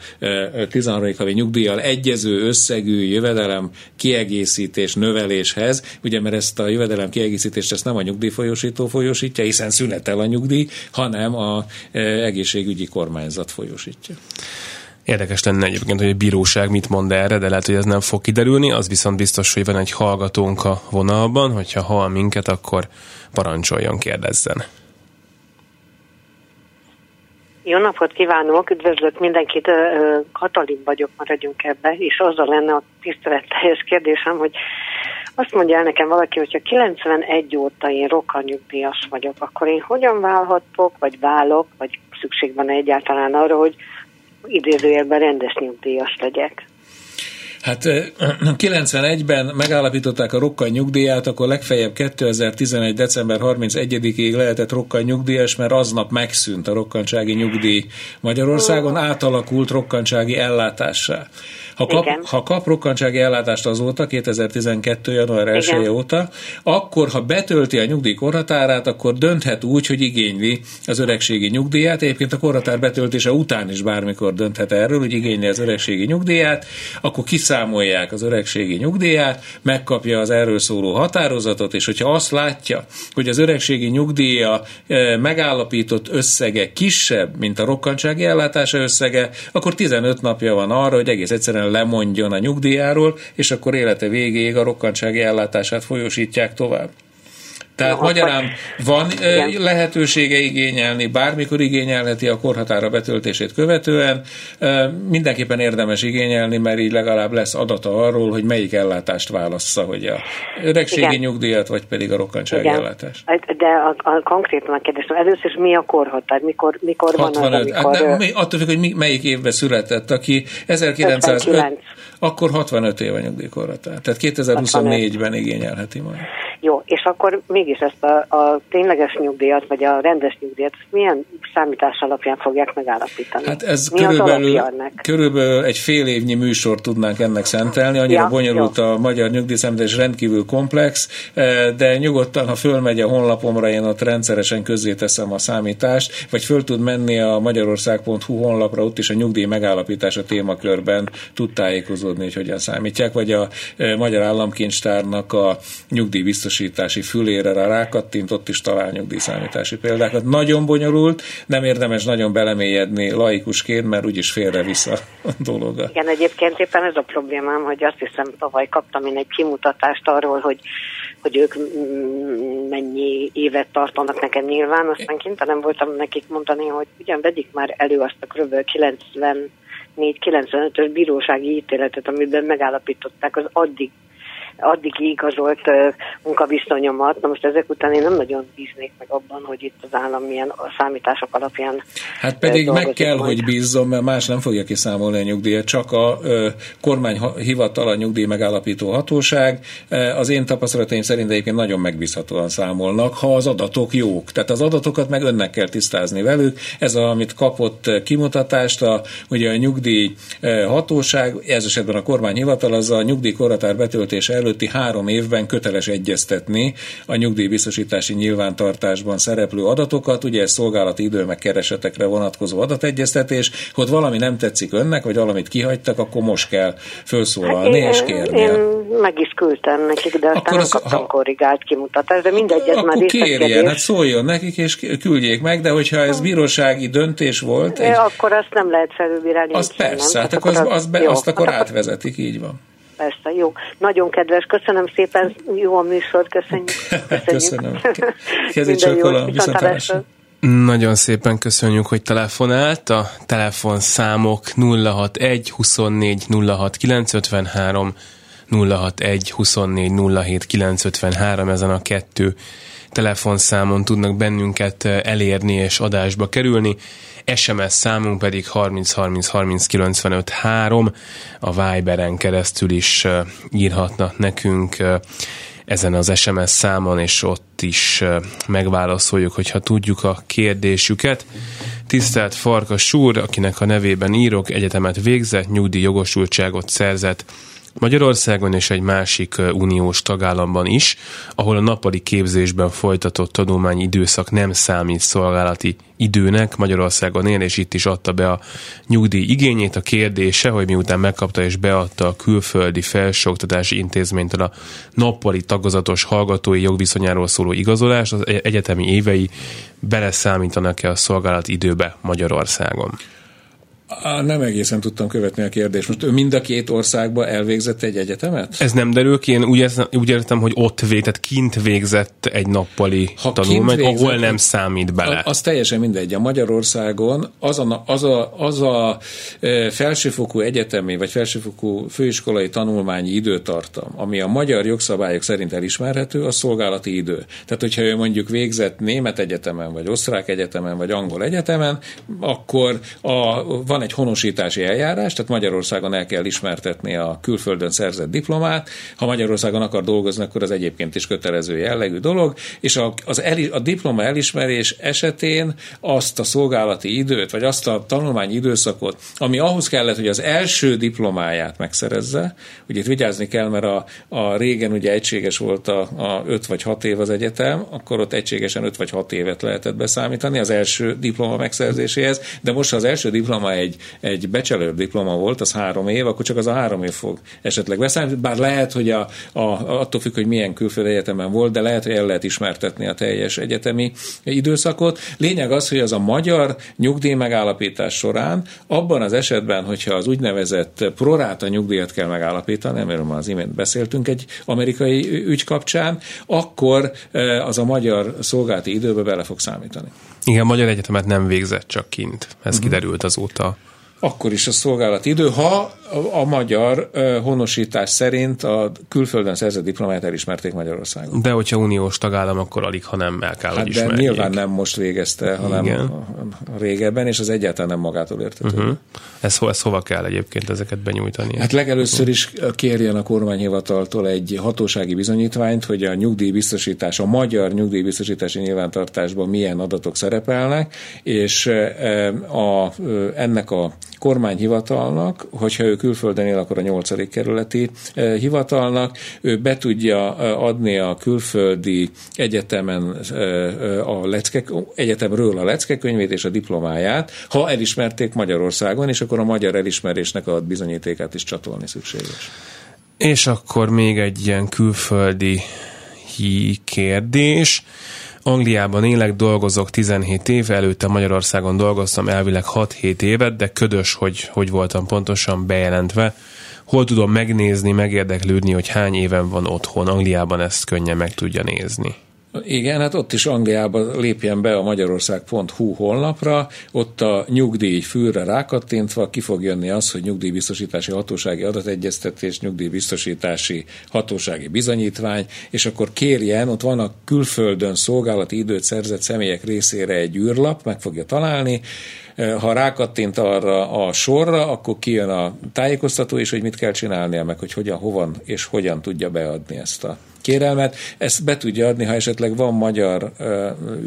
Speaker 3: 13. havi nyugdíjjal egyező összegű jövedelem kiegészítés növeléshez, ugye mert ezt a jövedelem kiegészítést ezt nem a nyugdíjfolyósító folyósítja, hiszen szünetel a nyugdíj, hanem a egészségügyi kormányzat folyósítja.
Speaker 2: Érdekes lenne egyébként, hogy a bíróság mit mond erre, de lehet, hogy ez nem fog kiderülni. Az viszont biztos, hogy van egy hallgatónk a vonalban, hogyha hall minket, akkor parancsoljon, kérdezzen.
Speaker 9: Jó napot kívánok, üdvözlök mindenkit, Katalin vagyok, maradjunk ebbe, és azzal lenne a tiszteletteljes kérdésem, hogy azt mondja el nekem valaki, hogyha 91 óta én rokkanyugdíjas vagyok, akkor én hogyan válhatok, vagy válok, vagy szükség van egyáltalán arra, hogy idézőjelben rendes nyugdíjas legyek.
Speaker 3: Hát 91-ben megállapították a rokkany nyugdíját, akkor legfeljebb 2011. december 31-ig lehetett rokkany nyugdíjas, mert aznap megszűnt a rokkantsági nyugdíj Magyarországon, átalakult rokkantsági ellátássá. Ha kap, ha kap rokkantsági ellátást azóta, 2012. január 1 -e óta, akkor, ha betölti a nyugdíj korhatárát, akkor dönthet úgy, hogy igényli az öregségi nyugdíját. Egyébként a korhatár betöltése után is bármikor dönthet erről, hogy igényli az öregségi nyugdíját, akkor kiszámolják az öregségi nyugdíját, megkapja az erről szóló határozatot, és hogyha azt látja, hogy az öregségi nyugdíja e, megállapított összege kisebb, mint a rokkantsági ellátása összege, akkor 15 napja van arra, hogy egész egyszerűen lemondjon a nyugdíjáról, és akkor élete végéig a rokkantsági ellátását folyosítják tovább. Tehát no, magyarán van igen. lehetősége igényelni, bármikor igényelheti a korhatára betöltését követően, mindenképpen érdemes igényelni, mert így legalább lesz adata arról, hogy melyik ellátást válassza, hogy a öregségi igen. nyugdíjat, vagy pedig a rokkantsági ellátást.
Speaker 9: Hát, de a, a konkrétan a kérdés, először is mi a korhatár, mikor, mikor 65. van az, amikor...
Speaker 3: Hát nem, attól függ, hogy melyik évben született, aki 1905, 59. akkor 65 éve nyugdíjkorhatár. Tehát 2024-ben igényelheti majd.
Speaker 9: Jó, és akkor mégis ezt a, a tényleges nyugdíjat, vagy a rendes nyugdíjat, milyen számítás alapján fogják megállapítani?
Speaker 3: Hát ez Mi körülbelül, körülbelül egy fél évnyi műsor tudnánk ennek szentelni, annyira ja, bonyolult jó. a magyar nyugdíjszámítás, rendkívül komplex, eh, de nyugodtan, ha fölmegy a honlapomra, én ott rendszeresen teszem a számítást, vagy föl tud menni a magyarország.hu honlapra, ott is a nyugdíj megállapítása témakörben tud tájékozódni, hogy hogyan számítják, vagy a eh, Magyar Államkincstárnak a nyugdíjbiztosítás biztosítási fülére rá rákattint, ott is talál nyugdíjszámítási példákat. Nagyon bonyolult, nem érdemes nagyon belemélyedni laikusként, mert úgyis félre vissza a dolog.
Speaker 9: Igen, egyébként éppen ez a problémám, hogy azt hiszem tavaly kaptam én egy kimutatást arról, hogy hogy ők mennyi évet tartanak nekem nyilván, aztán kénytelen voltam nekik mondani, hogy ugyan vegyik már elő azt a kb. 90 4-95-ös bírósági ítéletet, amiben megállapították az addig addig igazolt munkaviszonyomat. Na most ezek után én nem nagyon bíznék meg abban, hogy itt az állam milyen számítások alapján
Speaker 3: Hát pedig meg kell, majd. hogy bízzom, mert más nem fogja kiszámolni a nyugdíjat, csak a kormányhivatal, a nyugdíj megállapító hatóság. Az én tapasztalataim szerint egyébként nagyon megbízhatóan számolnak, ha az adatok jók. Tehát az adatokat meg önnek kell tisztázni velük. Ez, a, amit kapott kimutatást, a, ugye a nyugdíj hatóság, ez esetben a kormányhivatal, az a nyugdíjkorhatár betöltése előtti három évben köteles egyeztetni a nyugdíjbiztosítási nyilvántartásban szereplő adatokat, ugye ez szolgálati idő meg keresetekre vonatkozó adategyeztetés, hogy valami nem tetszik önnek, vagy valamit kihagytak, akkor most kell felszólalni hát és kérni.
Speaker 9: Én meg is küldtem nekik, de aztán akkor az, kaptam ha, korrigált kimutatást, de mindegy, ez
Speaker 3: már kérjen, hát szóljon nekik, és küldjék meg, de hogyha ez bírósági döntés volt...
Speaker 9: Egy, akkor azt nem lehet felülbírálni.
Speaker 3: Az persze, nem? hát akkor az, az, be, azt akkor átvezetik, így van
Speaker 9: persze, jó. Nagyon kedves, köszönöm szépen, jó a műsor, köszönjük.
Speaker 3: köszönöm. Kezi csókolom, viszontlátásra.
Speaker 2: Nagyon szépen köszönjük, hogy telefonált. A telefonszámok 061 24 06 953 061 24 07 953 ezen a kettő telefonszámon tudnak bennünket elérni és adásba kerülni. SMS számunk pedig 30 30 30 95 3. A Viberen keresztül is írhatnak nekünk ezen az SMS számon, és ott is megválaszoljuk, hogyha tudjuk a kérdésüket. Tisztelt Farkas úr, akinek a nevében írok, egyetemet végzett, nyugdíj jogosultságot szerzett, Magyarországon és egy másik uniós tagállamban is, ahol a nappali képzésben folytatott tanulmányi időszak nem számít szolgálati időnek, Magyarországon él, és itt is adta be a nyugdíj igényét. A kérdése, hogy miután megkapta és beadta a külföldi felsőoktatási intézménytől a nappali tagozatos hallgatói jogviszonyáról szóló igazolást, az egyetemi évei beleszámítanak-e a szolgálati időbe Magyarországon?
Speaker 3: Nem egészen tudtam követni a kérdést. Most ő mind a két országba elvégzett egy egyetemet?
Speaker 2: Ez nem derül ki, én úgy értem, úgy értem hogy ott végzett, kint végzett egy nappali ha tanulmány, végzett, ahol nem számít bele.
Speaker 3: Az teljesen mindegy. A Magyarországon az a, az a, az a felsőfokú egyetemi vagy felsőfokú főiskolai tanulmányi időtartam, ami a magyar jogszabályok szerint elismerhető, a szolgálati idő. Tehát, hogyha ő mondjuk végzett német egyetemen, vagy osztrák egyetemen, vagy angol egyetemen, akkor a, van egy honosítási eljárás, tehát Magyarországon el kell ismertetni a külföldön szerzett diplomát. Ha Magyarországon akar dolgozni, akkor az egyébként is kötelező jellegű dolog, és a, az el, a diploma elismerés esetén azt a szolgálati időt, vagy azt a tanulmányi időszakot, ami ahhoz kellett, hogy az első diplomáját megszerezze, ugye itt vigyázni kell, mert a, a régen ugye egységes volt a, a 5 vagy 6 év az egyetem, akkor ott egységesen 5 vagy 6 évet lehetett beszámítani az első diploma megszerzéséhez, de most ha az első diplomája egy, egy bachelor diploma volt, az három év, akkor csak az a három év fog esetleg beszállni, bár lehet, hogy a, a, attól függ, hogy milyen külföldi egyetemen volt, de lehet, hogy el lehet ismertetni a teljes egyetemi időszakot. Lényeg az, hogy az a magyar nyugdíj megállapítás során, abban az esetben, hogyha az úgynevezett proráta nyugdíjat kell megállapítani, amiről már az imént beszéltünk egy amerikai ügy kapcsán, akkor eh, az a magyar szolgálati időbe bele fog számítani.
Speaker 2: Igen, Magyar Egyetemet nem végzett csak kint. Ez uh-huh. kiderült azóta
Speaker 3: akkor is a szolgálati idő, ha a, a magyar honosítás szerint a külföldön szerzett diplomáját elismerték Magyarországon.
Speaker 2: De hogyha uniós tagállam, akkor alig, ha nem el kell, hát hogy
Speaker 3: de ismerjék. nyilván nem most végezte, hanem Igen. Régebben, és az egyáltalán nem magától értető. Uh-huh.
Speaker 2: Ez, ez hova kell egyébként ezeket benyújtani?
Speaker 3: Hát legelőször is kérjen a kormányhivataltól egy hatósági bizonyítványt, hogy a nyugdíjbiztosítás, a magyar nyugdíjbiztosítási nyilvántartásban milyen adatok szerepelnek, és a, ennek a kormányhivatalnak, hogyha ő külföldön él, akkor a 8. kerületi eh, hivatalnak, ő be tudja eh, adni a külföldi egyetemen eh, a lecke, egyetemről a leckekönyvét és a diplomáját, ha elismerték Magyarországon, és akkor a magyar elismerésnek a bizonyítékát is csatolni szükséges.
Speaker 2: És akkor még egy ilyen külföldi kérdés. Angliában élek, dolgozok 17 éve, előtte Magyarországon dolgoztam elvileg 6-7 évet, de ködös, hogy hogy voltam pontosan bejelentve. Hol tudom megnézni, megérdeklődni, hogy hány éven van otthon. Angliában ezt könnyen meg tudja nézni.
Speaker 3: Igen, hát ott is Angliában lépjen be a magyarország.hu honlapra, ott a nyugdíj fűre rákattintva ki fog jönni az, hogy nyugdíjbiztosítási hatósági adategyeztetés, nyugdíjbiztosítási hatósági bizonyítvány, és akkor kérjen, ott van a külföldön szolgálati időt szerzett személyek részére egy űrlap, meg fogja találni, ha rákattint arra a sorra, akkor kijön a tájékoztató is, hogy mit kell csinálnia, meg hogy hogyan, hovan és hogyan tudja beadni ezt a kérelmet. Ezt be tudja adni, ha esetleg van magyar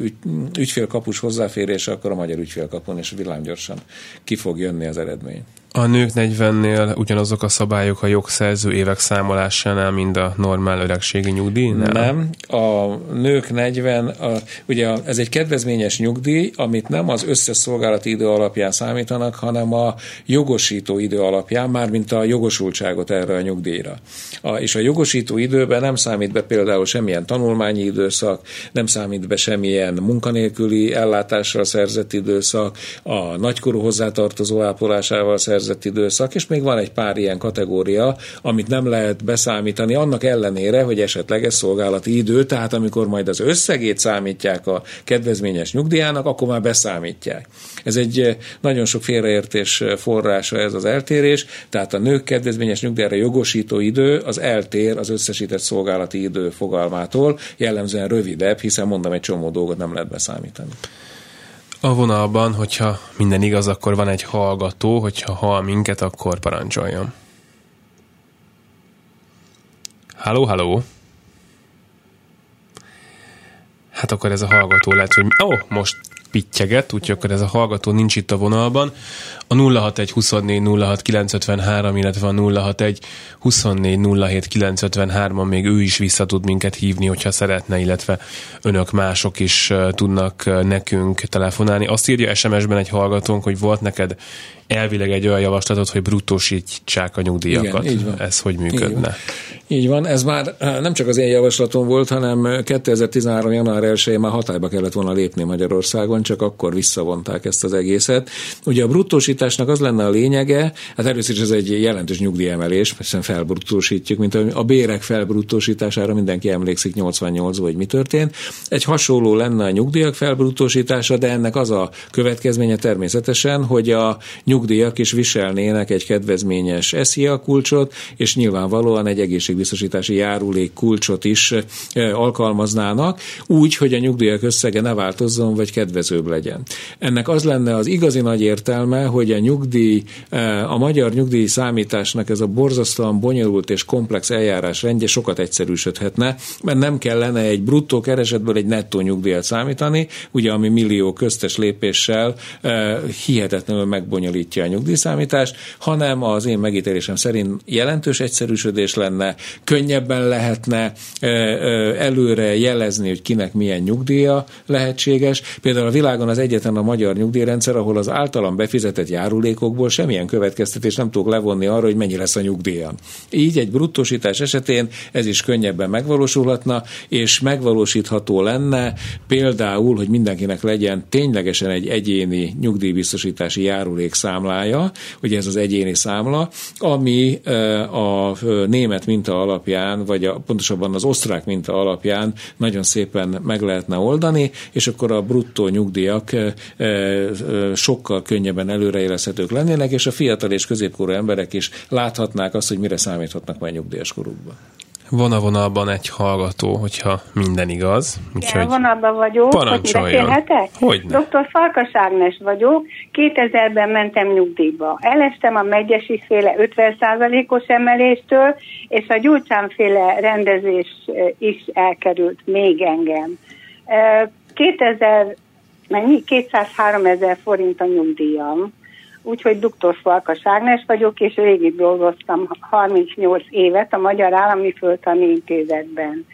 Speaker 3: ügy, ügyfélkapus hozzáférése, akkor a magyar ügyfélkapun, és villámgyorsan ki fog jönni az eredmény.
Speaker 2: A nők 40-nél ugyanazok a szabályok a jogszerző évek számolásánál, mint a normál öregségi nyugdíjnál?
Speaker 3: Nem. A nők 40, a, ugye ez egy kedvezményes nyugdíj, amit nem az összes szolgálati idő alapján számítanak, hanem a jogosító idő alapján, mármint a jogosultságot erre a nyugdíjra. A, és a jogosító időben nem számít be például semmilyen tanulmányi időszak, nem számít be semmilyen munkanélküli ellátással szerzett időszak, a nagykorú hozzátartozó ápolásával szerzett szerzett időszak, és még van egy pár ilyen kategória, amit nem lehet beszámítani, annak ellenére, hogy esetleg ez szolgálati idő, tehát amikor majd az összegét számítják a kedvezményes nyugdíjának, akkor már beszámítják. Ez egy eh, nagyon sok félreértés eh, forrása ez az eltérés, tehát a nők kedvezményes nyugdíjára jogosító idő az eltér az összesített szolgálati idő fogalmától, jellemzően rövidebb, hiszen mondom, egy csomó dolgot nem lehet beszámítani.
Speaker 2: A vonalban, hogyha minden igaz, akkor van egy hallgató, hogyha hall minket, akkor parancsoljon. Halló, halló! Hát akkor ez a hallgató lehet, hogy... Ó, oh, most pittyeget, úgyhogy akkor ez a hallgató nincs itt a vonalban. A 061 24 06 953, illetve a 061 24 07 953-on még ő is vissza tud minket hívni, hogyha szeretne, illetve önök mások is tudnak nekünk telefonálni. Azt írja SMS-ben egy hallgatónk, hogy volt neked elvileg egy olyan javaslatot, hogy bruttósítsák a nyugdíjakat. Igen, így van. Ez hogy működne? Így van.
Speaker 3: így van, ez már eh, nem csak az én javaslatom volt, hanem 2013. január 1 már hatályba kellett volna lépni Magyarországon, csak akkor visszavonták ezt az egészet. Ugye a bruttósításnak az lenne a lényege, hát először is ez egy jelentős nyugdíjemelés, hiszen felbruttósítjuk, mint a bérek felbruttósítására mindenki emlékszik 88 vagy mi történt. Egy hasonló lenne a nyugdíjak felbruttósítása, de ennek az a következménye természetesen, hogy a nyugdíj nyugdíjak is viselnének egy kedvezményes SZIA kulcsot, és nyilvánvalóan egy egészségbiztosítási járulék kulcsot is alkalmaznának, úgy, hogy a nyugdíjak összege ne változzon, vagy kedvezőbb legyen. Ennek az lenne az igazi nagy értelme, hogy a nyugdíj, a magyar nyugdíj számításnak ez a borzasztóan bonyolult és komplex eljárás rendje sokat egyszerűsödhetne, mert nem kellene egy bruttó keresetből egy nettó nyugdíjat számítani, ugye ami millió köztes lépéssel hihetetlenül megbonyolít javítja a nyugdíjszámítást, hanem az én megítélésem szerint jelentős egyszerűsödés lenne, könnyebben lehetne előre jelezni, hogy kinek milyen nyugdíja lehetséges. Például a világon az egyetlen a magyar nyugdíjrendszer, ahol az általam befizetett járulékokból semmilyen következtetés nem tudok levonni arra, hogy mennyi lesz a nyugdíja. Így egy bruttosítás esetén ez is könnyebben megvalósulhatna, és megvalósítható lenne például, hogy mindenkinek legyen ténylegesen egy egyéni nyugdíjbiztosítási járulék számlája, ugye ez az egyéni számla, ami a német minta alapján, vagy a, pontosabban az osztrák minta alapján nagyon szépen meg lehetne oldani, és akkor a bruttó nyugdíjak sokkal könnyebben előrejelezhetők lennének, és a fiatal és középkorú emberek is láthatnák azt, hogy mire számíthatnak majd nyugdíjas korukban.
Speaker 2: Van a vonalban egy hallgató, hogyha minden igaz.
Speaker 10: Úgyhogy ja, vonalban vagyok.
Speaker 2: Parancsoljon.
Speaker 10: Hogy Dr. Farkas Ágnes vagyok. 2000-ben mentem nyugdíjba. Elestem a megyesi féle 50%-os emeléstől, és a gyurcsánféle rendezés is elkerült még engem. 2000 mennyi? 203 ezer forint a nyugdíjam úgyhogy dr. Falkas Ágnes vagyok, és végig dolgoztam 38 évet a Magyar Állami Földtani Intézetben.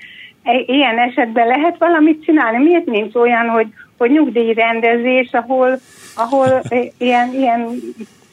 Speaker 10: Ilyen esetben lehet valamit csinálni? Miért nincs olyan, hogy, hogy nyugdíjrendezés, ahol, ahol ilyen, ilyen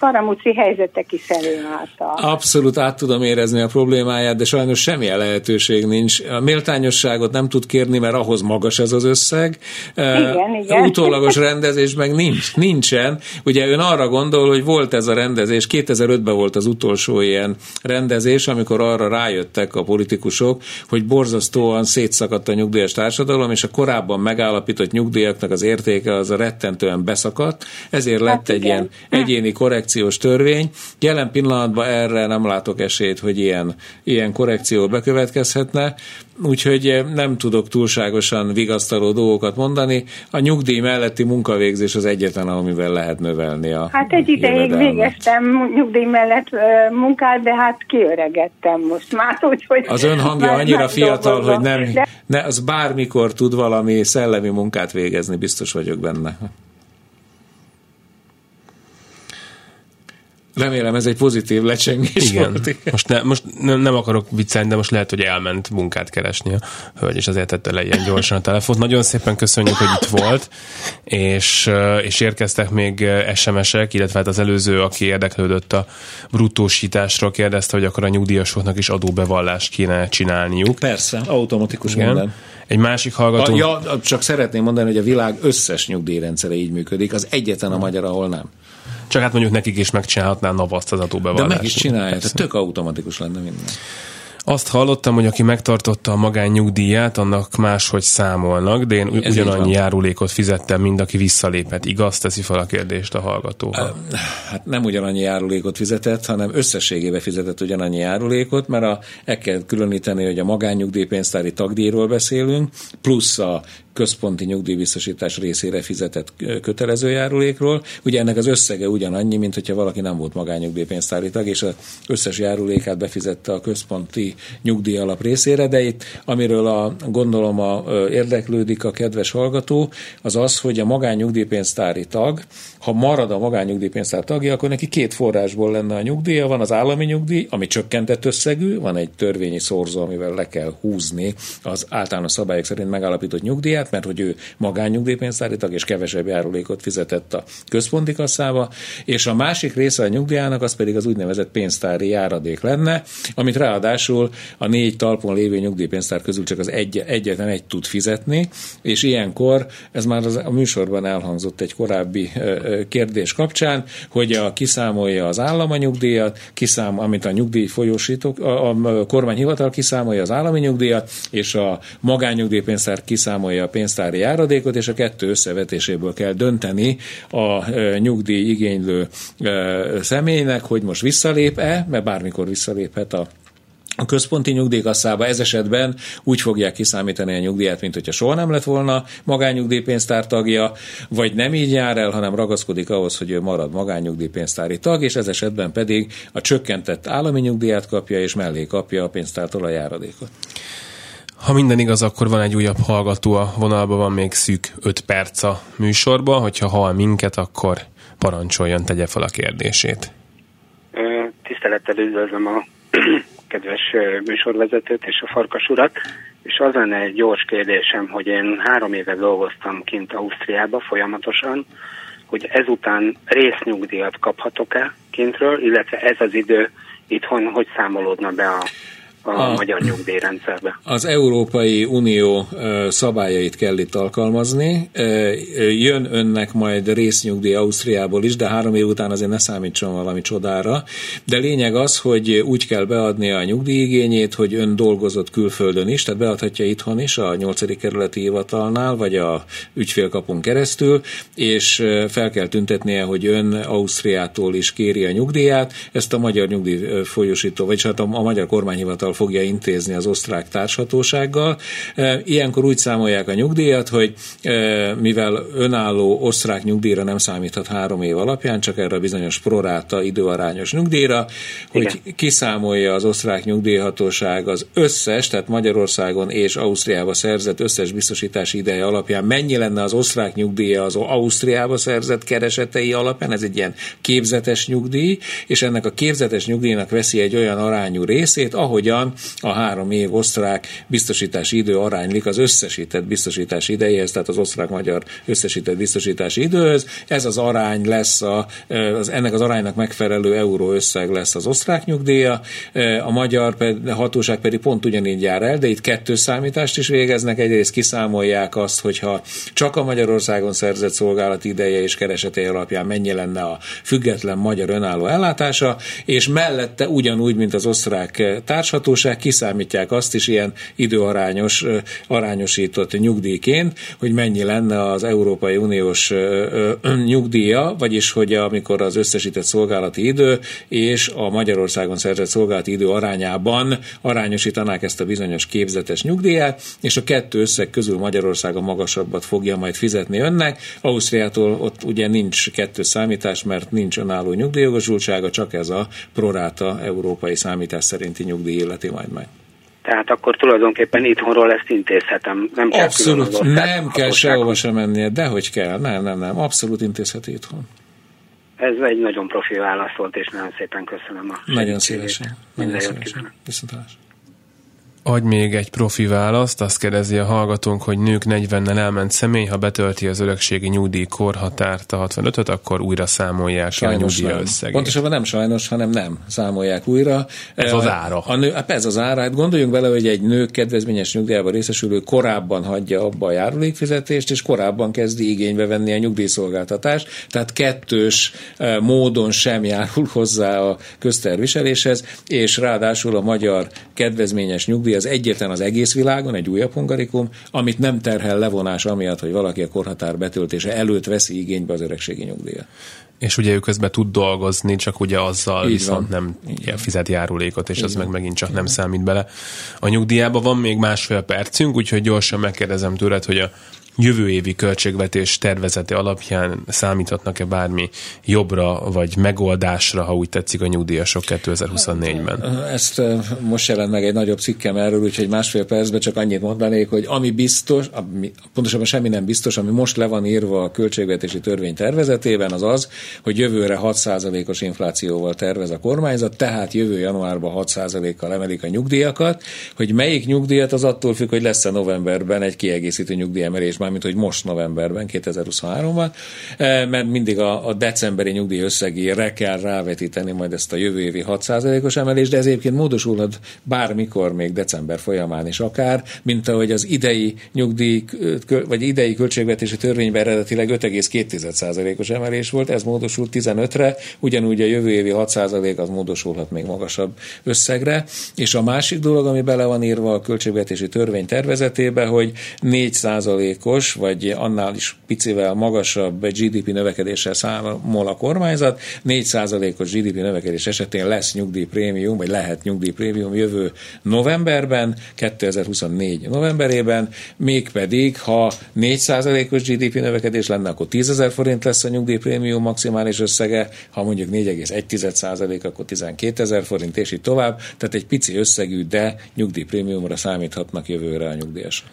Speaker 10: karamuci helyzetek is előálltak.
Speaker 3: Abszolút át tudom érezni a problémáját, de sajnos semmilyen lehetőség nincs. A méltányosságot nem tud kérni, mert ahhoz magas ez az összeg.
Speaker 10: Igen, igen.
Speaker 3: Utólagos rendezés meg nincs, nincsen. Ugye ön arra gondol, hogy volt ez a rendezés, 2005-ben volt az utolsó ilyen rendezés, amikor arra rájöttek a politikusok, hogy borzasztóan szétszakadt a nyugdíjas társadalom, és a korábban megállapított nyugdíjaknak az értéke az a rettentően beszakadt, ezért lett hát egy ilyen egyéni korrekció korrekciós törvény. Jelen pillanatban erre nem látok esélyt, hogy ilyen, ilyen korrekció bekövetkezhetne, úgyhogy eh, nem tudok túlságosan vigasztaló dolgokat mondani. A nyugdíj melletti munkavégzés az egyetlen, amivel lehet növelni a
Speaker 10: Hát egy ideig végeztem nyugdíj mellett munkát, de hát kiöregettem most már, úgyhogy...
Speaker 3: Az ön hangja annyira fiatal, hogy nem, de... ne, az bármikor tud valami szellemi munkát végezni, biztos vagyok benne. Remélem ez egy pozitív lecsengés
Speaker 2: Igen. volt. Igen. Most, ne, most nem, nem akarok viccelni, de most lehet, hogy elment munkát keresni a hölgy, és azért tette le ilyen gyorsan a telefont. Nagyon szépen köszönjük, hogy itt volt, és, és érkeztek még SMS-ek, illetve hát az előző, aki érdeklődött a bruttósításról, kérdezte, hogy akkor a nyugdíjasoknak is adóbevallást kéne csinálniuk.
Speaker 3: Persze, automatikus Igen. minden.
Speaker 2: Egy másik hallgató...
Speaker 3: A, ja, csak szeretném mondani, hogy a világ összes nyugdíjrendszere így működik, az egyetlen a magyar, ahol nem.
Speaker 2: Csak hát mondjuk nekik is megcsinálhatná navaszt az adóbevallást.
Speaker 3: De meg is csinálja, tehát tök automatikus lenne minden.
Speaker 2: Azt hallottam, hogy aki megtartotta a magánnyugdíját, annak máshogy számolnak, de én Ez ugyanannyi járulékot fizettem, mint aki visszalépett. Igaz? Teszi fel a kérdést a hallgató.
Speaker 3: Hát nem ugyanannyi járulékot fizetett, hanem összességében fizetett ugyanannyi járulékot, mert a, el kell különíteni, hogy a magánnyugdíjpénztári tagdíjról beszélünk, plusz a központi nyugdíjbiztosítás részére fizetett kötelező járulékról. Ugye ennek az összege ugyanannyi, mint hogyha valaki nem volt magányugdíjpénztári tag, és az összes járulékát befizette a központi nyugdíj alap részére, de itt, amiről a, gondolom a, érdeklődik a kedves hallgató, az az, hogy a magányugdíjpénztári tag, ha marad a magányugdíjpénztár tagja, akkor neki két forrásból lenne a nyugdíja. Van az állami nyugdíj, ami csökkentett összegű, van egy törvényi szorzó, amivel le kell húzni az általános szabályok szerint megállapított nyugdíját, mert hogy ő magányugdíjpénztári tag, és kevesebb járulékot fizetett a központi kasszába, és a másik része a nyugdíjának az pedig az úgynevezett pénztári járadék lenne, amit ráadásul a négy talpon lévő nyugdíjpénztár közül csak az egy, egyetlen egy tud fizetni, és ilyenkor, ez már az, a műsorban elhangzott egy korábbi kérdés kapcsán, hogy a, kiszámolja az állami nyugdíjat, kiszám, amit a nyugdíj folyósítók, a, a kormányhivatal kiszámolja az állami nyugdíjat, és a magányugdíjpénztár kiszámolja a pénztári járadékot, és a kettő összevetéséből kell dönteni a nyugdíj igénylő személynek, hogy most visszalép-e, mert bármikor visszaléphet a a központi nyugdíjkasszába ez esetben úgy fogják kiszámítani a nyugdíját, mint hogyha soha nem lett volna magányugdíjpénztár tagja, vagy nem így jár el, hanem ragaszkodik ahhoz, hogy ő marad magányugdíjpénztári tag, és ez esetben pedig a csökkentett állami nyugdíját kapja, és mellé kapja a pénztártól a járadékot.
Speaker 2: Ha minden igaz, akkor van egy újabb hallgató a vonalban, van még szűk 5 perc a műsorban, hogyha hall minket, akkor parancsoljon, tegye fel a kérdését.
Speaker 11: Tisztelettel üdvözlöm a
Speaker 6: kedves műsorvezetőt és a farkas urat, és az lenne egy gyors kérdésem, hogy én három éve dolgoztam kint Ausztriába folyamatosan, hogy ezután résznyugdíjat kaphatok-e kintről, illetve ez az idő itthon hogy számolódna be a a, a magyar nyugdíjrendszerbe.
Speaker 3: Az Európai Unió szabályait kell itt alkalmazni. Jön önnek majd résznyugdíj Ausztriából is, de három év után azért ne számítson valami csodára. De lényeg az, hogy úgy kell beadni a nyugdíjigényét, hogy ön dolgozott külföldön is, tehát beadhatja itthon is a 8. kerületi hivatalnál, vagy a ügyfélkapun keresztül, és fel kell tüntetnie, hogy ön Ausztriától is kéri a nyugdíját. Ezt a magyar nyugdíj folyosító, vagy hát a, a magyar kormányhivatal hivatal fogja intézni az osztrák társhatósággal. E, ilyenkor úgy számolják a nyugdíjat, hogy e, mivel önálló osztrák nyugdíjra nem számíthat három év alapján, csak erre a bizonyos proráta időarányos nyugdíjra, hogy Igen. kiszámolja az osztrák nyugdíjhatóság az összes, tehát Magyarországon és Ausztriába szerzett összes biztosítási ideje alapján mennyi lenne az osztrák nyugdíja az Ausztriába szerzett keresetei alapján, ez egy ilyen képzetes nyugdíj, és ennek a képzetes nyugdíjnak veszi egy olyan arányú részét, ahogyan pontosan a három év osztrák biztosítási idő aránylik az összesített biztosítási idejéhez, tehát az osztrák-magyar összesített biztosítási időhöz. Ez az arány lesz, a, az, ennek az aránynak megfelelő euró összeg lesz az osztrák nyugdíja, a magyar hatóság pedig pont ugyanígy jár el, de itt kettő számítást is végeznek. Egyrészt kiszámolják azt, hogyha csak a Magyarországon szerzett szolgálati ideje és keresete alapján mennyi lenne a független magyar önálló ellátása, és mellette ugyanúgy, mint az osztrák társható, hatóság kiszámítják azt is ilyen időarányos, arányosított nyugdíjként, hogy mennyi lenne az Európai Uniós nyugdíja, vagyis hogy amikor az összesített szolgálati idő és a Magyarországon szerzett szolgálati idő arányában arányosítanák ezt a bizonyos képzetes nyugdíját, és a kettő összeg közül Magyarország a magasabbat fogja majd fizetni önnek. Ausztriától ott ugye nincs kettő számítás, mert nincs önálló nyugdíjjogosultsága, csak ez a proráta európai számítás szerinti nyugdíj illeti majd meg.
Speaker 6: Tehát akkor tulajdonképpen itthonról ezt intézhetem. Nem kell
Speaker 3: Abszolút, nem kell sehova sem mennie, de hogy kell, nem, nem, nem, abszolút intézheti itthon.
Speaker 6: Ez egy nagyon profi válasz volt, és nagyon szépen köszönöm a
Speaker 3: Nagyon szívesen. Nagyon szívesen. Viszontlátásra.
Speaker 2: Adj még egy profi választ, azt kérdezi a hallgatónk, hogy nők 40-nel elment személy, ha betölti az örökségi nyugdíj korhatárt a 65-öt, akkor újra számolják sajnos a nyugdíj összegét.
Speaker 3: Pontosabban nem sajnos, hanem nem számolják újra.
Speaker 2: Ez az ára.
Speaker 3: A nő, hát ez az ára. Hát gondoljunk bele, hogy egy nő kedvezményes nyugdíjában részesülő korábban hagyja abba a járulékfizetést, és korábban kezdi igénybe venni a nyugdíjszolgáltatást. Tehát kettős módon sem járul hozzá a közterviseléshez, és ráadásul a magyar kedvezményes nyugdíj nyugdíj az egyetlen az egész világon, egy újabb hungarikum, amit nem terhel levonás amiatt, hogy valaki a korhatár betöltése előtt veszi igénybe az öregségi nyugdíjat.
Speaker 2: És ugye ő közben tud dolgozni, csak ugye azzal Így viszont van. nem Így fizet járulékot, és Így az van. meg megint csak Így nem van. számít bele. A nyugdíjába van még másfél percünk, úgyhogy gyorsan megkérdezem tőled, hogy a jövő évi költségvetés tervezete alapján számíthatnak-e bármi jobbra vagy megoldásra, ha úgy tetszik a nyugdíjasok 2024-ben?
Speaker 3: Ezt most jelent meg egy nagyobb cikkem erről, úgyhogy másfél percben csak annyit mondanék, hogy ami biztos, ami, pontosabban semmi nem biztos, ami most le van írva a költségvetési törvény tervezetében, az az, hogy jövőre 6%-os inflációval tervez a kormányzat, tehát jövő januárban 6%-kal emelik a nyugdíjakat, hogy melyik nyugdíjat az attól függ, hogy lesz-e novemberben egy kiegészítő nyugdíjemelés mármint hogy most novemberben, 2023-ban, eh, mert mindig a, a decemberi nyugdíj összegére kell rávetíteni majd ezt a jövő évi 6%-os emelést, de ez egyébként módosulhat bármikor, még december folyamán is akár, mint ahogy az idei nyugdíj, vagy idei költségvetési törvényben eredetileg 5,2%-os emelés volt, ez módosult 15-re, ugyanúgy a jövő évi 6% az módosulhat még magasabb összegre, és a másik dolog, ami bele van írva a költségvetési törvény tervezetébe, hogy 4%-os százalékos, vagy annál is picivel magasabb GDP növekedéssel számol a kormányzat. 4 százalékos GDP növekedés esetén lesz nyugdíjprémium, vagy lehet nyugdíjprémium jövő novemberben, 2024 novemberében, mégpedig, ha 4 százalékos GDP növekedés lenne, akkor 10 ezer forint lesz a nyugdíjprémium maximális összege, ha mondjuk 4,1 százalék, akkor 12 ezer forint, és így tovább. Tehát egy pici összegű, de nyugdíjprémiumra számíthatnak jövőre a nyugdíjasok.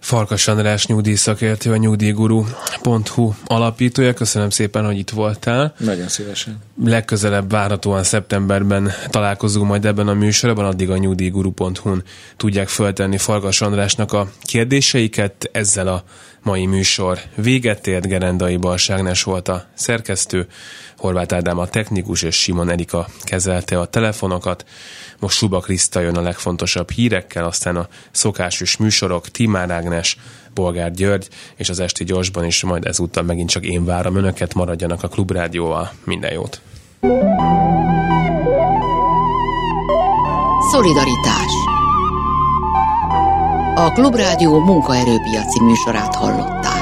Speaker 2: Farkas András nyugdíjszakértő, a nyugdíjguru.hu alapítója. Köszönöm szépen, hogy itt voltál.
Speaker 3: Nagyon szívesen.
Speaker 2: Legközelebb várhatóan szeptemberben találkozunk majd ebben a műsorban, addig a nyugdíjguru.hu-n tudják föltenni Farkas Andrásnak a kérdéseiket. Ezzel a mai műsor véget ért, Gerendai Balságnes volt a szerkesztő, Horváth Ádám a technikus és Simon Erika kezelte a telefonokat. Most Suba Kriszta jön a legfontosabb hírekkel, aztán a szokásos műsorok, Timár Ágnes, Bolgár György, és az Esti Gyorsban is majd ezúttal megint csak én várom önöket, maradjanak a Klubrádióval. Minden jót!
Speaker 1: Szolidaritás A Klubrádió munkaerőpiaci műsorát hallották.